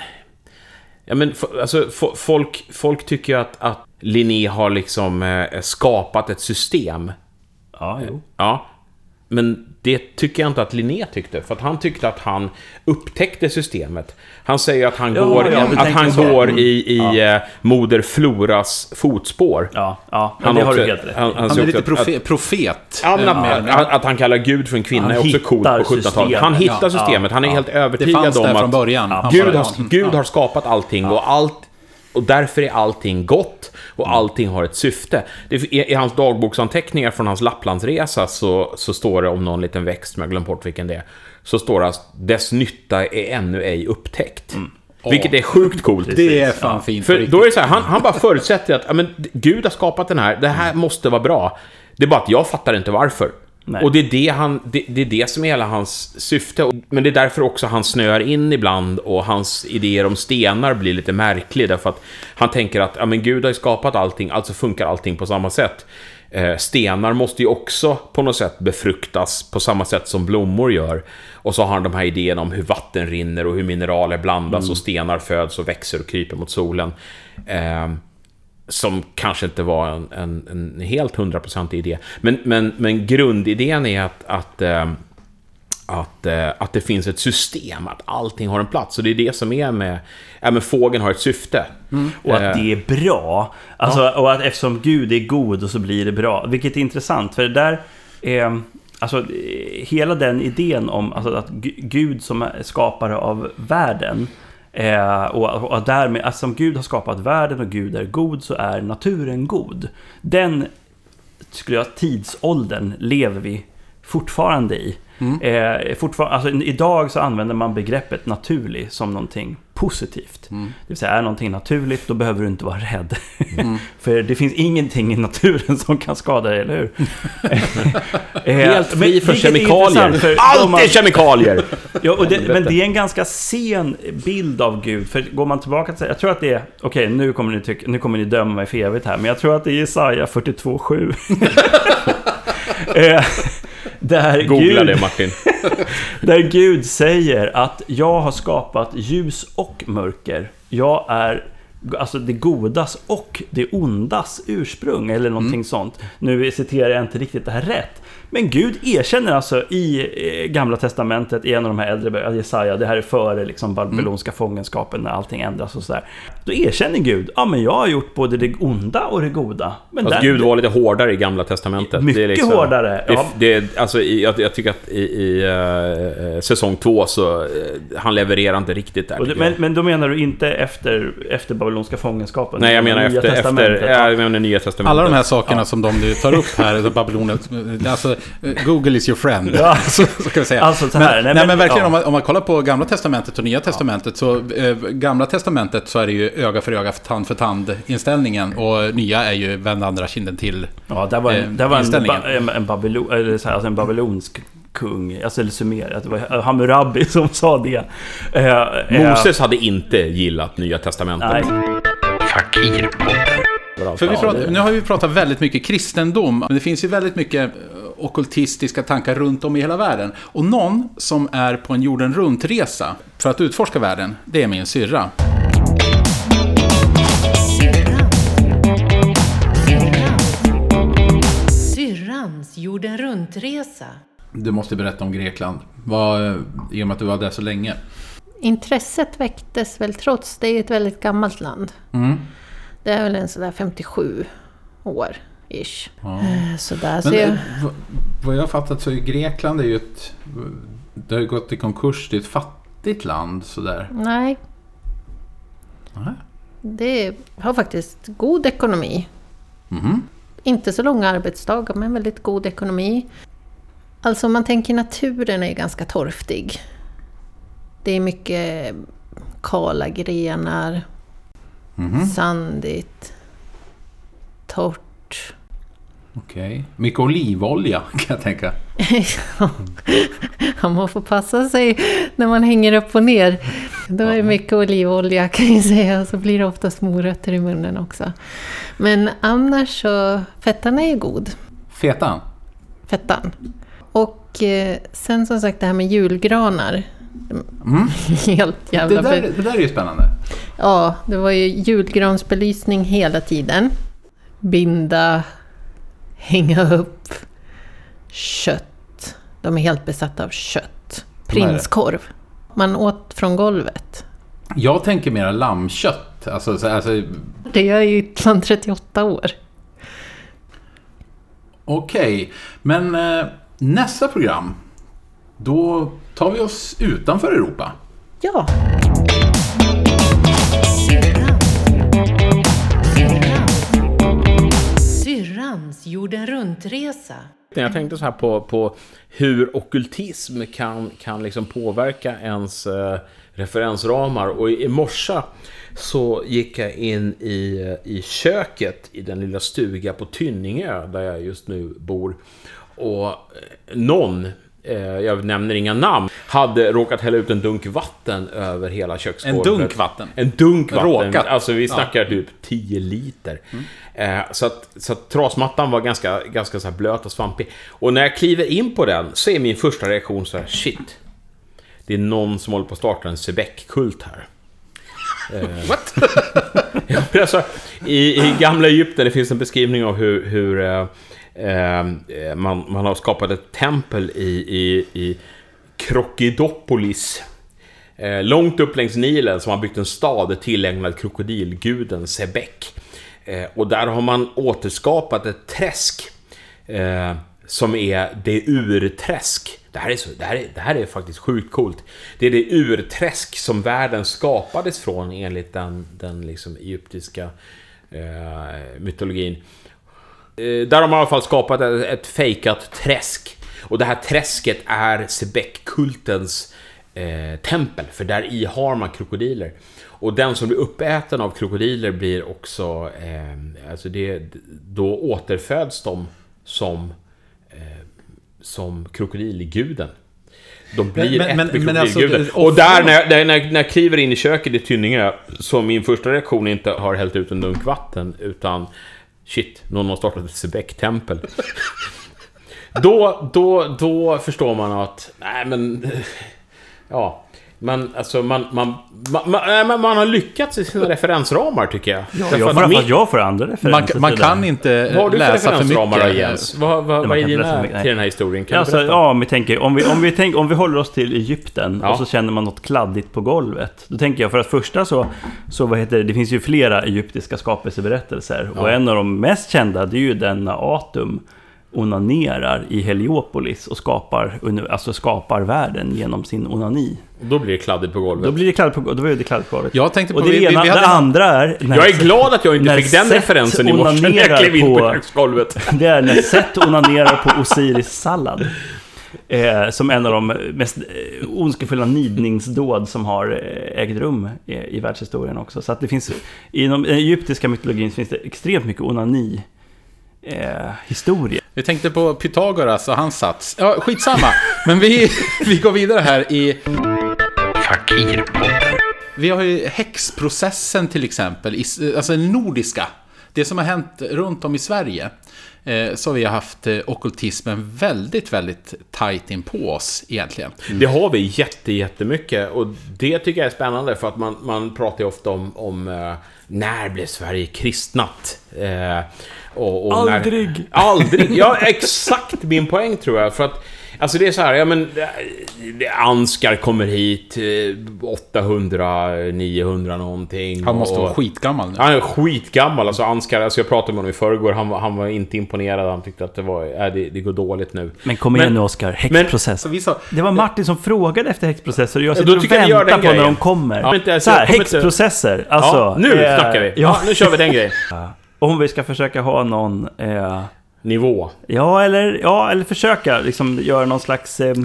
Ja, men alltså, folk, folk tycker ju att, att Linné har liksom eh, skapat ett system Ja, jo. Ja. men det tycker jag inte att Linné tyckte, för att han tyckte att han upptäckte systemet. Han säger att han Ja, går, ja, att han så. går Mm. i, i eh, moder Floras fotspår. Ja, ja Han det har har också- du helt rätt han- han- Han är lite också att- profe profet. Ja, men Eh, att, att, han kallar Gud för en kvinna Han är också coolt på hittar 1700-talet. systemet. Han hittar Ja, systemet. Han är ja, helt Det övertygad fanns om där att från början. Ja, Han Gud, bara, har, ja. Gud har skapat allting och allt och därför är allting gott och allting har ett syfte. Det, i, I hans dagboksanteckningar från hans Lapplandsresa så, så står det om någon liten växt, som jag glömt bort vilken det är, så står det att dess nytta är ännu ej upptäckt. Vilket är sjukt coolt. Det är fan fint. För då är det så här, han, han bara förutsätter att men, Gud har skapat den här, det här måste vara bra. Det är bara att jag fattar inte varför. Nej. Och det är det, han, det, det är det som är hela hans syfte. Men det är därför också han snöar in ibland och hans idéer om stenar blir lite märklig. Därför att han tänker att ja, men Gud har ju skapat allting, alltså funkar allting på samma sätt. Eh, stenar måste ju också på något sätt befruktas på samma sätt som blommor gör. Och så har han de här idéerna om hur vatten rinner och hur mineraler blandas och stenar föds och växer och kryper mot solen. Eh, som kanske inte var en, en, en helt hundraprocentig idé. Men, men, men grundidén är att, att, eh, att, eh, att det finns ett system, att allting har en plats. Och det är det som är med... Ja, men fågeln har ett syfte. Och att Eh, det är bra. Alltså, Och att eftersom Gud är god och så blir det bra. Vilket är intressant, för det där är... Alltså, eh, hela den idén om alltså, att Gu- Gud som är skapare av världen eh, och, och därmed, alltså, som Gud har skapat världen och Gud är god så är naturen god. Den, skulle jag tidsåldern lever vi fortfarande i. Eh, fortfar- alltså, idag så använder man begreppet naturlig som någonting positivt. Det vill säga, är någonting naturligt, då behöver du inte vara rädd. För det finns ingenting i naturen som kan skada dig, eller hur? Eh, Helt fri från är kemikalier. för Allt man- är kemikalier! Ja, och det, men det är en ganska sen bild av Gud. För går man tillbaka till... Jag tror att det är... Okej, nu, kommer ni tycka, nu kommer ni döma mig för evigt här. Men jag tror att det är Jesaja 42.7. där, Googla Gud, det Martin. där Gud säger att jag har skapat ljus och mörker. Jag är alltså det godas och det ondas ursprung eller någonting sånt. Nu citerar jag inte riktigt det här rätt. Men Gud erkänner alltså i eh, Gamla Testamentet, i en av de här äldre böckerna, Jesaja, det här är före liksom babyloniska fångenskapen när allting ändras och sådär. Då erkänner Gud, ja men jag har gjort både det onda och det goda. Men Fast där- Gud var lite hårdare i Gamla Testamentet. Mycket liksom- hårdare, Det, ja. det, alltså, i, jag, jag tycker att i, i eh, säsong två så... eh, han levererar inte riktigt där. Det, men, men då menar du inte efter, efter babyloniska fångenskapen? Nej, jag menar efter, efter, ja, jag menar Nya Testamentet. Alla de här sakerna som de nu tar upp här, alltså Babylonen, alltså Google is your friend. Ja. så, så kan vi säga. Alltså så här, men, nej, men- men, verkligen ja. om, man, om man kollar på Gamla Testamentet och Nya Testamentet så eh, Gamla Testamentet så är det ju öga för öga, tand för tand inställningen och nya är ju vänd andra kinden till. Ja, det var en, eh, var en, en, en, babylon, eller så här, alltså en babylonsk kung, alltså eller summerat, det var Hammurabi som sa det. Eh, eh, Moses hade inte gillat Nya Testamentet. Nej, Fakirpodden. För vi pratar, nu har vi pratat väldigt mycket kristendom, men det finns ju väldigt mycket ockultistiska tankar runt om i hela världen. Och någon som är på en jorden runt-resa för att utforska världen, det är min syrra. Syrrans jorden runt-resa. Du måste berätta om Grekland. Vad, I och med att du var där så länge. Intresset väcktes väl trots det är ett väldigt gammalt land. Mm. Det är väl en sådär 57 år, ish. Ja. Eh, Sådär, så Men jag, eh, vad- jag har fattat så är Grekland är ju ett... Det har ju gått i konkurs. Det är ett fattigt land sådär. nej, Nej. det har faktiskt god ekonomi. Mhm. Inte så långa arbetsdagar, men väldigt god ekonomi. Alltså om man tänker naturen är ganska torftig. Det är mycket kala grenar, Mhm. sandigt, torrt. Okej. Mycket olivolja kan jag tänka. Ja, man får passa sig när man hänger upp och ner. Då är det mycket olivolja kan jag säga, så blir det oftast morötter i munnen också. Men annars så, fettan är ju god. Fetan. Fettan. Och eh, sen som sagt det här med julgranar. Helt Det jävla... där, be- det där är ju spännande. Ja, det var ju julgransbelysning hela tiden. Binda, hänga upp, kött, De är helt besatta av kött. Prinskorv. Man åt från golvet. Jag tänker mera lammkött. Alltså, så- alltså, Det gör ju Ytland 38 år. Okej, men eh, nästa program. Då tar vi oss utanför Europa. Ja, Syrrans jorden runt-resa. Jag tänkte så här på, på hur ockultism kan, kan liksom påverka ens eh, referensramar. Och i, i morse så gick jag in i, i köket i den lilla stuga på Tynningö där jag just nu bor. Och eh, någon, eh, jag nämner inga namn, hade råkat hälla ut en dunk vatten över hela köksgolvet. En dunk vatten? En dunk vatten. Råkat. Alltså vi Ja. snackar typ 10 liter. Eh, så, att, så att trasmattan var ganska, ganska så blöt och svampig. Och när jag kliver in på den så är min första reaktion så här, shit. Det är någon som håller på att starta en Sebek-kult här. What? Ja, alltså, i, I gamla Egypten det finns en beskrivning av hur, hur eh, eh, man, man har skapat ett tempel i, i, i Krokidopolis. Eh, långt upp längs Nilen som har byggt en stad tillägnad krokodilguden Sebek. Eh, och där har man återskapat ett träsk eh, som är det urträsk. Det här, är så, det, här är, det här är faktiskt sjukt coolt. Det är det urträsk som världen skapades från enligt den, den liksom egyptiska eh, mytologin. Eh, där har man i alla fall skapat ett, ett fejkat träsk. Och det här träsket är Sebekkultens kultens eh, tempel, för där i har man krokodiler. Och den som blir uppäten av krokodiler blir också... Eh, alltså det, då återföds de som, eh, som krokodilguden. De blir Men- men- ett med men alltså, och där när, jag- när, när, jag kliver in i köket i Tynningö, så min första reaktion inte har hällt ut en dunk vatten, utan shit, någon har startat ett Sebek-tempel. då, då, då förstår man att, nej men, ja. Man, alltså man, man, man, man, nej, men man har lyckats i sina referensramar tycker jag. Därför Jag får, min- fast jag får andra referenser Man, kan inte vad har du för läsa för referensramar då, mycket. Jens? Vad, vad, vad är dina till den här historien? Kan Alltså, ja, om vi tänker, om vi, om, vi tänker, om vi håller oss till Egypten Ja. och så känner man något kladdigt på golvet. Då tänker jag, för att första så, så vad heter det, det finns ju flera egyptiska skapelseberättelser. Och en av de mest kända, det är ju den Atum onanerar i Heliopolis och skapar, alltså skapar världen genom sin onani. Då blir det kladdigt på golvet. Då blir det kladdigt på, då blir det kladdigt på golvet. Jag tänkte på... och det vi- ena, vi hade det andra är... när- jag är glad att jag inte fick den referensen i morse när jag klev in på på- köksgolvet. Det är när Seth onanerar på Osiris sallad. Eh, som en av de mest eh, ondskefulla nidningsdåd som har eh, ägt rum i, i världshistorien också. Så att det finns, inom den egyptiska mytologin finns det extremt mycket onani eh, historia. Vi tänkte på Pythagoras och hans sats. Ja, skitsamma. Men vi, vi går vidare här i... Fakirpodden. Vi har ju häxprocessen till exempel, alltså den nordiska. Det som har hänt runt om i Sverige. Eh, så har vi haft eh, ockultismen väldigt, väldigt tajt in på oss egentligen. Det har vi jätte, jättemycket och det tycker jag är spännande för att man, man pratar ju ofta om, om eh, när blev Sverige kristnat? Eh, och, och Aldrig. När, aldrig! Ja, exakt min poäng tror jag. För att, alltså det är så här, ja men... eh, Anskar kommer hit, eh, 800, 900 någonting. Han måste och, vara skitgammal nu. Han är skitgammal, alltså Anskar, alltså jag pratade med honom i förrgår, han, var- han var inte imponerad, han tyckte att det var, äh, det, det går dåligt nu. Men kom igen Men- nu Oskar, men- häxprocess. Så vi sa, Det var Martin som frågade efter häxprocesser och jag Ja, sitter och väntar den på när grejen. de kommer. Ja, men inte- så här, häxprocesser. Alltså, ja, nu eh, snackar vi! Ja, Ja, nu kör vi den grejen. om vi ska försöka ha någon... Eh, Nivå. Ja, eller, ja, eller försöka liksom göra någon slags... Eh,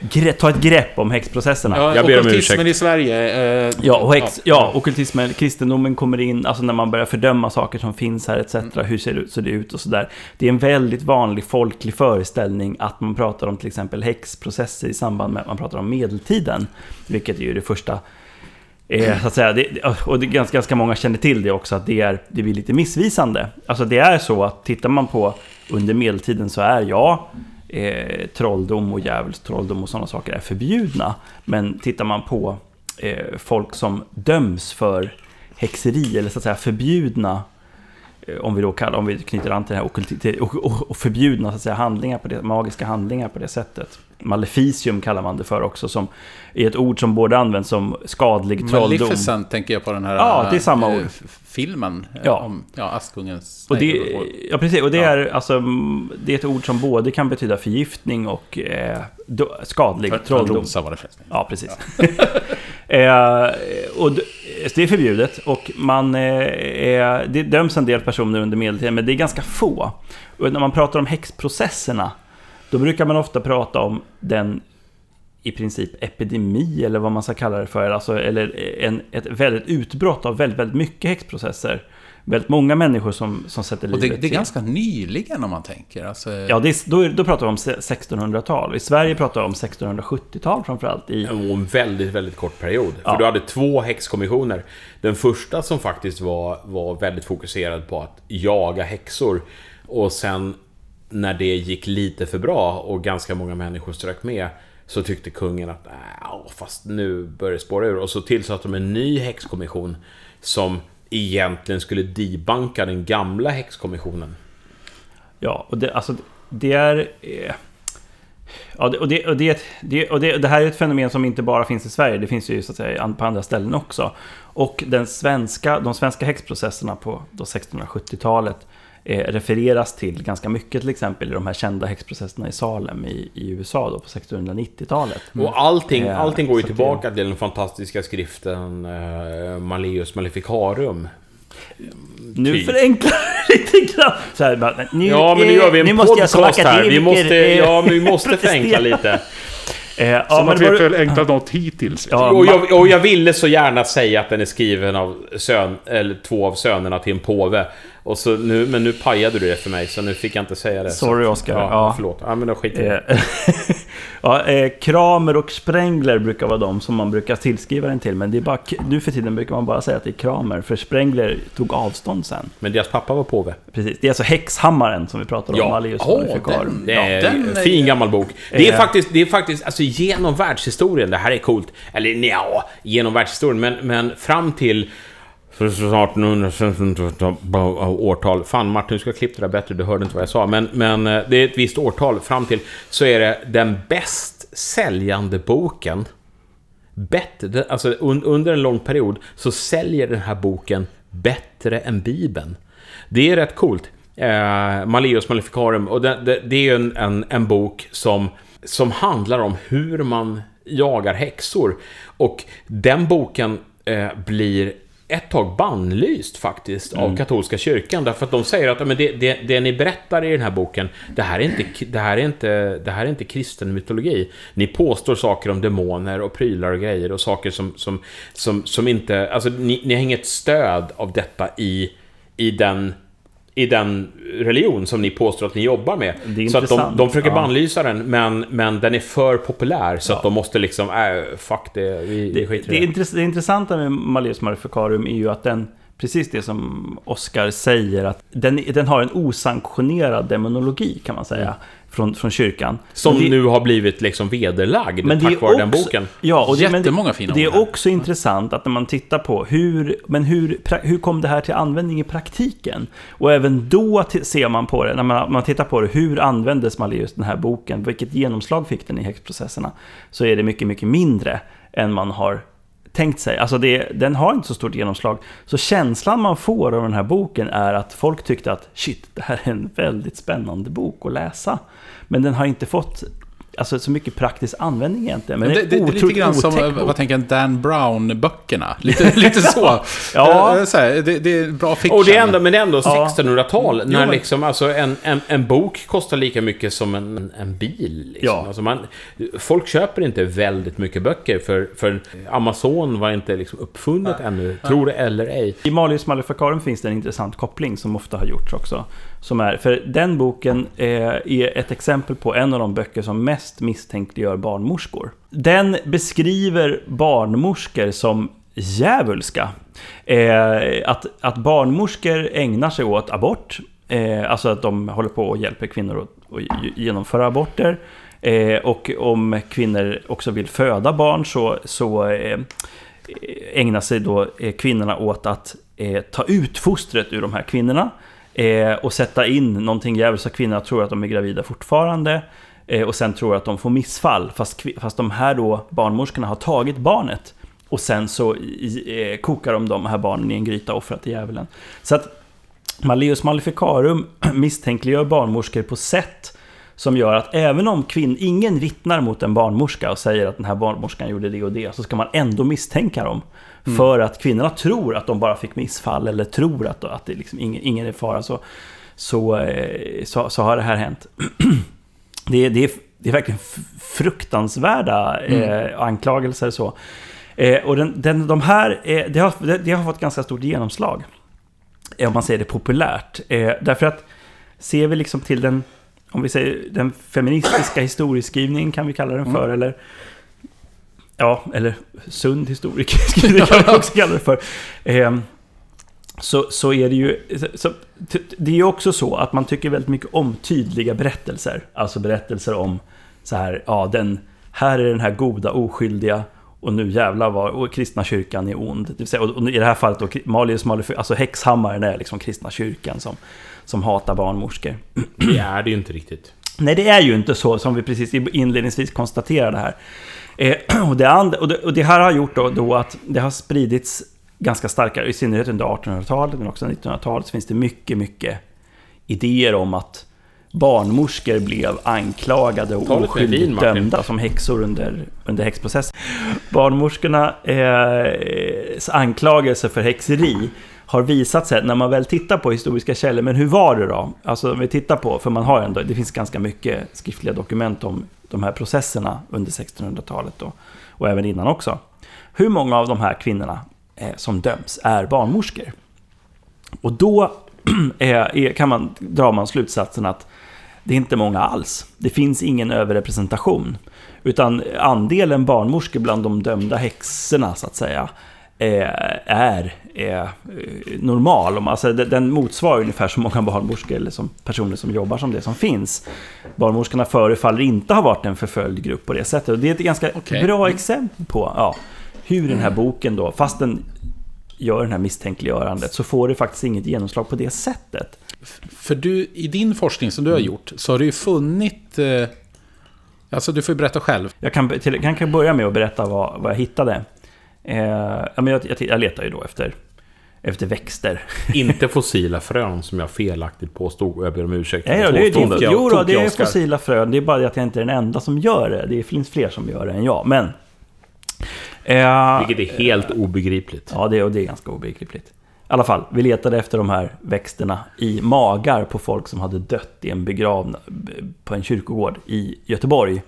gre- ta ett grepp om häxprocesserna. ja, Jag ber om ursäkt. i Sverige. Eh, Ja, och häx, ja, ockultismen, kristendomen kommer in, alltså när man börjar fördöma saker som finns här etc. Hur ser det ut, ser det ut och sådär. Det är en väldigt vanlig folklig föreställning att man pratar om till exempel häxprocesser i samband med att man pratar om medeltiden. Vilket är ju det första Eh, så att säga, det, och det ganska, ganska många känner till det också, att det, är, det blir lite missvisande. Alltså det är så att tittar man på under medeltiden så är ja, eh, trolldom och djävulstrolldom och sådana saker är förbjudna. Men tittar man på eh, folk som döms för häxeri, eller så att säga förbjudna eh, om vi då kallar, om vi knyter an till det här och, och, och förbjudna så att säga, handlingar på det, magiska handlingar på det sättet. Maleficium kallar man det för också, som är ett ord som både används som skadlig trolldom. Maleficent tänker jag på den här Ja, det är samma eh, ord. filmen. eh, Ja. Om, ja, Askungens... Och nej, det, ja, precis. Och det, Ja. är, alltså, det är ett ord som både kan betyda förgiftning och eh, do, skadlig För- trolldom. Rosa var det förresten. Ja, precis. eh, och det är förbjudet och man eh, det döms en del personer under medeltiden, men det är ganska få. Och när man pratar om häxprocesserna, då brukar man ofta prata om den i princip epidemi, eller vad man ska kalla det för, alltså, eller en, ett väldigt utbrott av väldigt, väldigt mycket häxprocesser. Väldigt många människor som, som sätter Och det, livet det är till. ganska nyligen om man tänker. Alltså, Ja, det är, då, då pratar vi om 1600-tal. I Sverige pratar vi om 1670-tal framförallt. I, Och en väldigt, väldigt kort period. Ja. För du hade två häxkommissioner. Den första som faktiskt var, var väldigt fokuserad på att jaga häxor. Och sen när det gick lite för bra och ganska många människor strök med så tyckte kungen att "Äh, fast nu börjar det spåra ur. Och så tillsatte de en ny häxkommission som egentligen skulle debanka den gamla häxkommissionen. Ja, och det, alltså, det är... eh, Ja, det, och, det, och, det, det, och det, det här är ett fenomen som inte bara finns i Sverige, det finns ju så att säga på andra ställen också. Och den svenska, de svenska häxprocesserna på 1670-talet eh, refereras till ganska mycket, till exempel i de här kända häxprocesserna i Salem i, i USA då på 1690-talet. Och allting, Ja, allting går ju tillbaka till den fantastiska skriften eh, Malleus Maleficarum. Nu Typ. förenklar jag lite grann. Så här, bara, nu, Ja, men nu eh, gör vi en podcast här. Vi måste, eh, ja, men vi måste förenkla lite. Eh, ja, Som men att vi har förenklat något hittills. Ja, och, jag, och jag ville så gärna säga att den är skriven av sön, eller två av sönerna till en påve. Och så nu, men nu pajade du det för mig, så nu fick jag inte säga det. Sorry, så, Oscar. Ja, Ja. förlåt. Ja, men då skiter jag. Eh, ja, eh, Kramer och Sprengler brukar vara de som man brukar tillskriva den till. Men det är bara, nu för tiden brukar man bara säga att det är Kramer. För Sprengler tog avstånd sen. Men deras pappa var påve. Precis. Det är alltså Häxhammaren som vi pratar om. Ja. Malleus Åh, Maleficarum. den- Det Ja. är den en är- fin gammal bok. Det är Eh. faktiskt, det är faktiskt, alltså genom världshistorien, det här är coolt. Eller ja, genom världshistorien, men, men fram till för snart 1800 årtal. Fan Martin, du ska klippa det där bättre, du hörde inte vad jag sa. Men, men eh, det är ett visst årtal fram till så är det den bäst säljande boken. Bättre, alltså under en lång period så säljer den här boken bättre än Bibeln. Det är rätt coolt. Eh, Malleus Maleficarum. Och det, det, det är ju en, en, en bok som, som handlar om hur man jagar häxor. Och den boken eh, blir ett tag bannlyst faktiskt av katolska kyrkan. Därför att de säger att "Ja, men det, det, det ni berättar i den här boken, det här, är inte, det, här är inte, det här är inte kristen mytologi. Ni påstår saker om demoner och prylar och grejer och saker som, som, som, som inte... Alltså ni, ni har inget stöd av detta i, i den i den religion som ni påstår att ni jobbar med. Så att de, de försöker Ja. bannlysa den, men, men den är för populär så Ja. att de måste liksom, äh, fuck det, vi, Det, vi skiter det, i det. det intressanta med Malleus Maleficarum är ju att den, precis det som Oscar säger, att den, den har en osanktionerad demonologi kan man säga, från, från kyrkan. Som det- nu har blivit liksom vederlagd Men det tack vare den boken. Ja, och det, Jättemånga det, fina Det här. är också intressant att när man tittar på hur, men hur, pra- hur kom det här till användning i praktiken? Och även då ser man på det, när man, man tittar på det, hur användes Malleus den här boken? Vilket genomslag fick den i häxprocesserna? Så är det mycket, mycket mindre än man har tänkt sig. Alltså det, den har inte så stort genomslag. Så känslan man får av den här boken är att folk tyckte att shit, det här är en väldigt spännande bok att läsa. Men den har inte fått alltså, så mycket praktisk användning egentligen. Men det, det, det är lite grann som, vad tänker jag, Dan Brown-böckerna. Lite, lite så. Ja. Så här, det, det är bra fiction. Och det är ändå, men det är ändå Ja. 1600-tal, när men- liksom, alltså en, en, en bok kostar lika mycket som en, en bil. Liksom. Ja. Alltså man, folk köper inte väldigt mycket böcker, för, för Amazon var inte liksom uppfunnet ännu, tro det eller ej. I Malleus Maleficarum finns det en intressant koppling som ofta har gjorts också. Som är, för den boken eh, är ett exempel på en av de böcker som mest misstänkliggör barnmorskor. Den beskriver barnmorskor som djävulska. Eh, att, att barnmorskor ägnar sig åt abort, eh, alltså att de håller på och hjälper kvinnor att, att genomföra aborter. Och om kvinnor också vill föda barn så, så ägnar sig då kvinnorna åt att ta ut fostret ur de här kvinnorna. Eh, och sätta in någonting jävligt så kvinnorna tror att de är gravida fortfarande. Eh, och sen tror att de får missfall. Fast, fast de här då barnmorskorna har tagit barnet. Och sen så i, eh, kokar de de här barnen i en gryta och offrar till djävulen. Så att Malleus Maleficarum misstänkliggör barnmorskor på sätt som gör att även om kvinn, ingen vittnar mot en barnmorska och säger att den här barnmorskan gjorde det och det, så ska man ändå misstänka dem. För att kvinnorna tror att de bara fick missfall eller tror att, att det liksom ingen, ingen är fara. Så, så, eh, så, så har det här hänt. Det är, det är, det är verkligen fruktansvärda eh, anklagelser. Så. Eh, och den, den, de här, eh, det, har, det, det har fått ganska stort genomslag. Eh, om man säger det populärt. Eh, därför att ser vi liksom till den, om vi säger den feministiska historieskrivningen kan vi kalla den för, eller Ja, eller sund historieskrivning kan vi också kalla det för. Eh, så, så är det ju... Så, det är ju också så att man tycker väldigt mycket om tydliga berättelser. Alltså berättelser om så här, ja, den, här är den här goda oskyldiga och nu jävlar vad och kristna kyrkan är ond. Det vill säga, och, och i det här fallet då, Malius Malefic, alltså häxhammaren är liksom kristna kyrkan som, som hatar barnmorskor. Det är det ju inte riktigt. Nej, det är ju inte så som vi precis inledningsvis konstaterade här. Eh, och, det and, och, det, och det här har gjort då, då att det har spridits ganska starkare, i synnerhet under 1800-talet men också 1900-talet, så finns det mycket, mycket idéer om att barnmorskor blev anklagade och oskyldigt dömda som häxor under, under häxprocessen. Barnmorskorna eh, anklagelse för häxeri har visat sig, när man väl tittar på historiska källor, men hur var det då? Alltså om vi tittar på, för man har ändå, det finns ganska mycket skriftliga dokument om de här processerna under 1600-talet då, och även innan också. Hur många av de här kvinnorna eh, som döms är barnmorskor? Och då är, kan man, drar man slutsatsen att det är inte många alls. Det finns ingen överrepresentation. Utan andelen barnmorskor bland de dömda häxorna, så att säga, är, är normal. Om- Alltså, den- motsvarar ungefär så många barnmorskor eller som personer som jobbar som det som finns. Barnmorskorna förefaller inte ha varit en förföljd grupp på det sättet. Och det är ett ganska Okej. bra exempel på ja, hur den här boken då, fast den gör det här misstänkliggörandet, så får det faktiskt inget genomslag på det sättet. För du, i din forskning som du har gjort, så har du ju funnit... Eh, alltså, du får ju berätta själv. Jag kan, till, kan, kan börja med att berätta vad, vad jag hittade. Eh, ja, men jag, jag, jag letar ju då efter, efter växter. Inte fossila frön som jag felaktigt påstod och jag ber om ursäkt Ja, ja, det, är- det, jo, då, det är fossila frön. Det är bara att jag inte är den enda som gör det. Det finns fler som gör det än jag. Men... Eh, Vilket är helt obegripligt. Ja, det, och det är ganska obegripligt. I alla fall, vi letade efter de här växterna i magar på folk som hade dött i en begravna på en kyrkogård i Göteborg.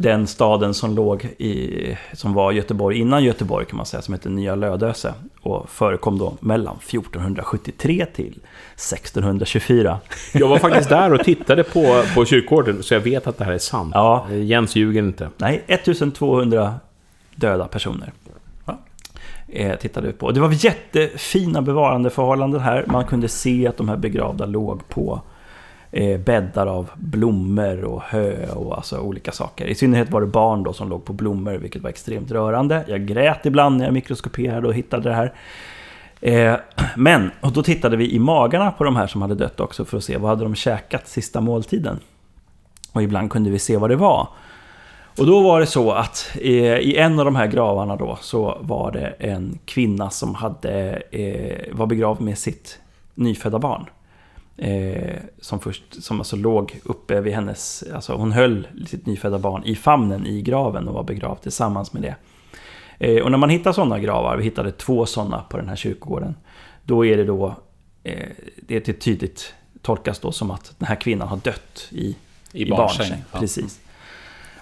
Den staden som låg i, som var Göteborg innan Göteborg kan man säga, som hette Nya Lödöse. Och förekom då mellan 1473 till 1624. Jag var faktiskt där och tittade på, på kyrkogården, så jag vet att det här är sant. Ja. Jens ljuger inte. Nej, 1200 döda personer. Eh, tittade vi på. Det var jättefina bevarandeförhållanden här. Man kunde se att de här begravda låg på eh, bäddar av blommor och hö och alltså olika saker. I synnerhet var det barn då som låg på blommor, vilket var extremt rörande. Jag grät ibland när jag mikroskoperade och hittade det här. Eh, men, och då tittade vi i magarna på de här som hade dött också för att se vad hade de käkat sista måltiden. Och ibland kunde vi se vad det var. Och då var det så att eh, i en av de här gravarna då så var det en kvinna som hade, eh, var begravd med sitt nyfödda barn. Eh, som först, som alltså låg uppe vid hennes, alltså hon höll sitt nyfödda barn i famnen i graven och var begravd tillsammans med det. Eh, och när man hittar sådana gravar, vi hittade två sådana på den här kyrkogården, då är det då, eh, det är tydligt tolkas då som att den här kvinnan har dött i, I i barnsäng, ja. Precis.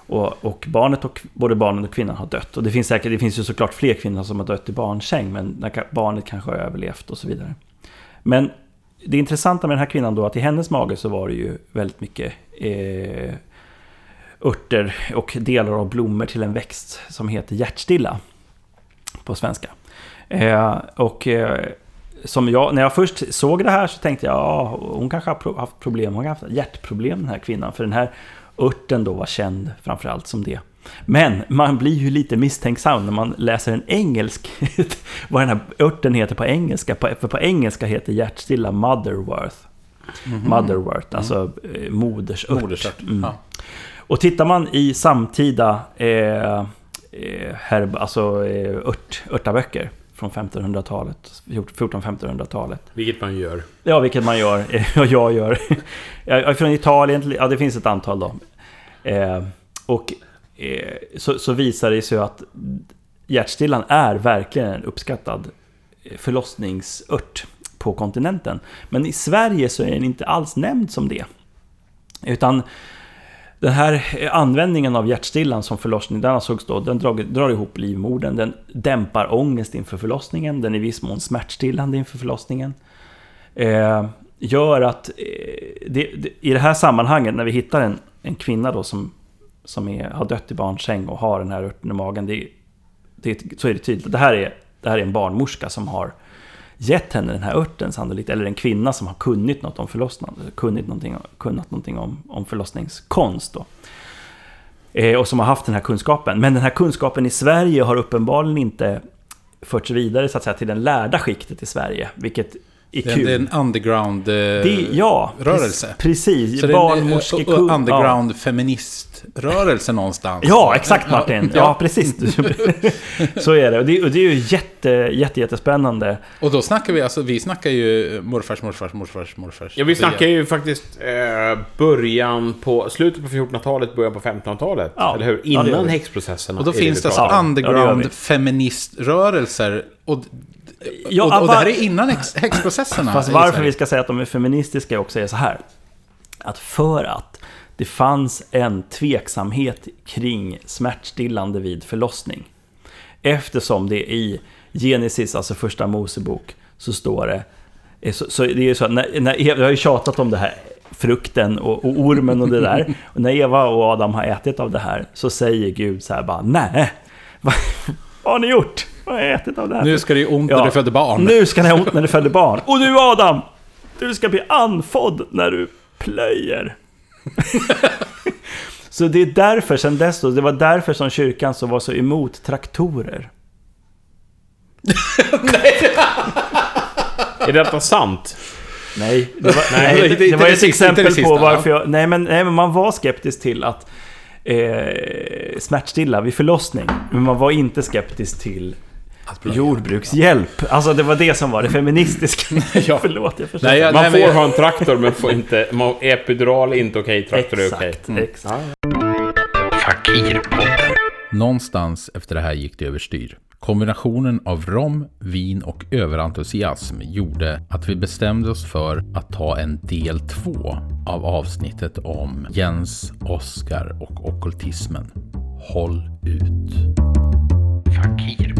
Och, och barnet och, både barnet och kvinnan har dött. Och det finns säkert, det finns ju såklart fler kvinnor som har dött i barnsäng, men barnet kanske har överlevt och så vidare. Men det intressanta med den här kvinnan då, att i hennes mage så var det ju väldigt mycket eh, örter och delar av blommor till en växt som heter hjärtstilla på svenska. Eh, och eh, som jag, när jag först såg det här så tänkte jag, ja, hon kanske har haft problem, hon har haft hjärtproblem den här kvinnan, för den här örten då var känd framförallt som det. Men man blir ju lite misstänksam när man läser en engelsk, vad den här örten heter på engelska, på, för på engelska heter hjärtstilla Motherworth. Motherwort, alltså eh, modersört. Modersört. Mm. Ja. Och tittar man i samtida eh, eh, herb, alltså eh, ört, örtaböcker från 1500-talet, 1400-1500-talet. Vilket man gör. Ja, vilket man gör, och jag gör. Jag är från Italien, ja det finns ett antal då. Eh, och Eh, så, så visar det sig att hjärtstillan är verkligen en uppskattad eh, förlossningsört på kontinenten. Men i Sverige så är den inte alls nämnd som det. Utan den här eh, användningen av hjärtstillan som förlossning, den ansågs då, den drar, drar ihop livmodern, den dämpar ångest inför förlossningen, den är i viss mån smärtstillande inför förlossningen. Eh, gör att eh, det, det, i det här sammanhanget, när vi hittar en, en kvinna då som, som är, har dött i barnsäng och har den här örten i magen, det, det, så är det tydligt det här är, det här är en barnmorska som har gett henne den här örten sannolikt, eller en kvinna som har kunnit något om förlossning, kunnit någonting, kunnat någonting om, om förlossningskonst. Då. Eh, och som har haft den här kunskapen. Men den här kunskapen i Sverige har uppenbarligen inte förts vidare så att säga, till den lärda skiktet i Sverige, vilket är Det, är- kul. det är en underground eh, ja, Precis, Så barnmorskekung. underground feministrörelse någonstans. Ja, exakt Martin. Ja, Ja. precis. Så är det. Och det, och det är ju jätte, jätte, jättespännande. Och då snackar vi, alltså vi snackar ju morfars, morfars, morfars, morfars. Ja, vi snackar ju faktiskt eh, början på, slutet på 1400-talet, början på 1500-talet. Ja. Eller hur? Ja, Innan vi. häxprocessen. Och då finns det alltså om. Ja, det gör underground vi. feministrörelser. Och, Ja, och, och det här är innan häx, häxprocesserna. Fast varför vi ska säga att de är feministiska också är så här. Att för att det fanns en tveksamhet kring smärtstillande vid förlossning. Eftersom det i Genesis, alltså första Mosebok, så står det... Så, så det är ju så att när, när Eva, jag har ju tjatat om det här, frukten och, och ormen och det där. Och när Eva och Adam har ätit av det här så säger Gud så här bara Nej! Vad har ni gjort? Vad har jag ätit av det här? Nu ska det ju ont när du föder barn. Nu ska ni ha ont när du föder barn. Och du Adam! Du ska bli andfådd när du plöjer. så det är därför, sen dess då, det var därför som kyrkan så var så emot traktorer. Är detta sant? Nej, det var, Nej, nej, det- det, det- det var ett exempel det på varför ja. jag... Nej men, nej, men man var skeptisk till att eh, smärtstilla vid förlossning. Men man var inte skeptisk till jordbrukshjälp. Alltså det var det som var det feministiska. Ja. Förlåt, jag förstår. Nej, jag- Man nej, får jag- ha en traktor men får inte... man- Epidural är inte okej, traktor är okej. Exakt, exakt. Fakirpodden. Någonstans efter det här gick det överstyr. Kombinationen av rom, vin och överentusiasm gjorde att vi bestämde oss för att ta en del två av avsnittet om Jens, Oskar och ockultismen. Håll ut. Fakirpodden.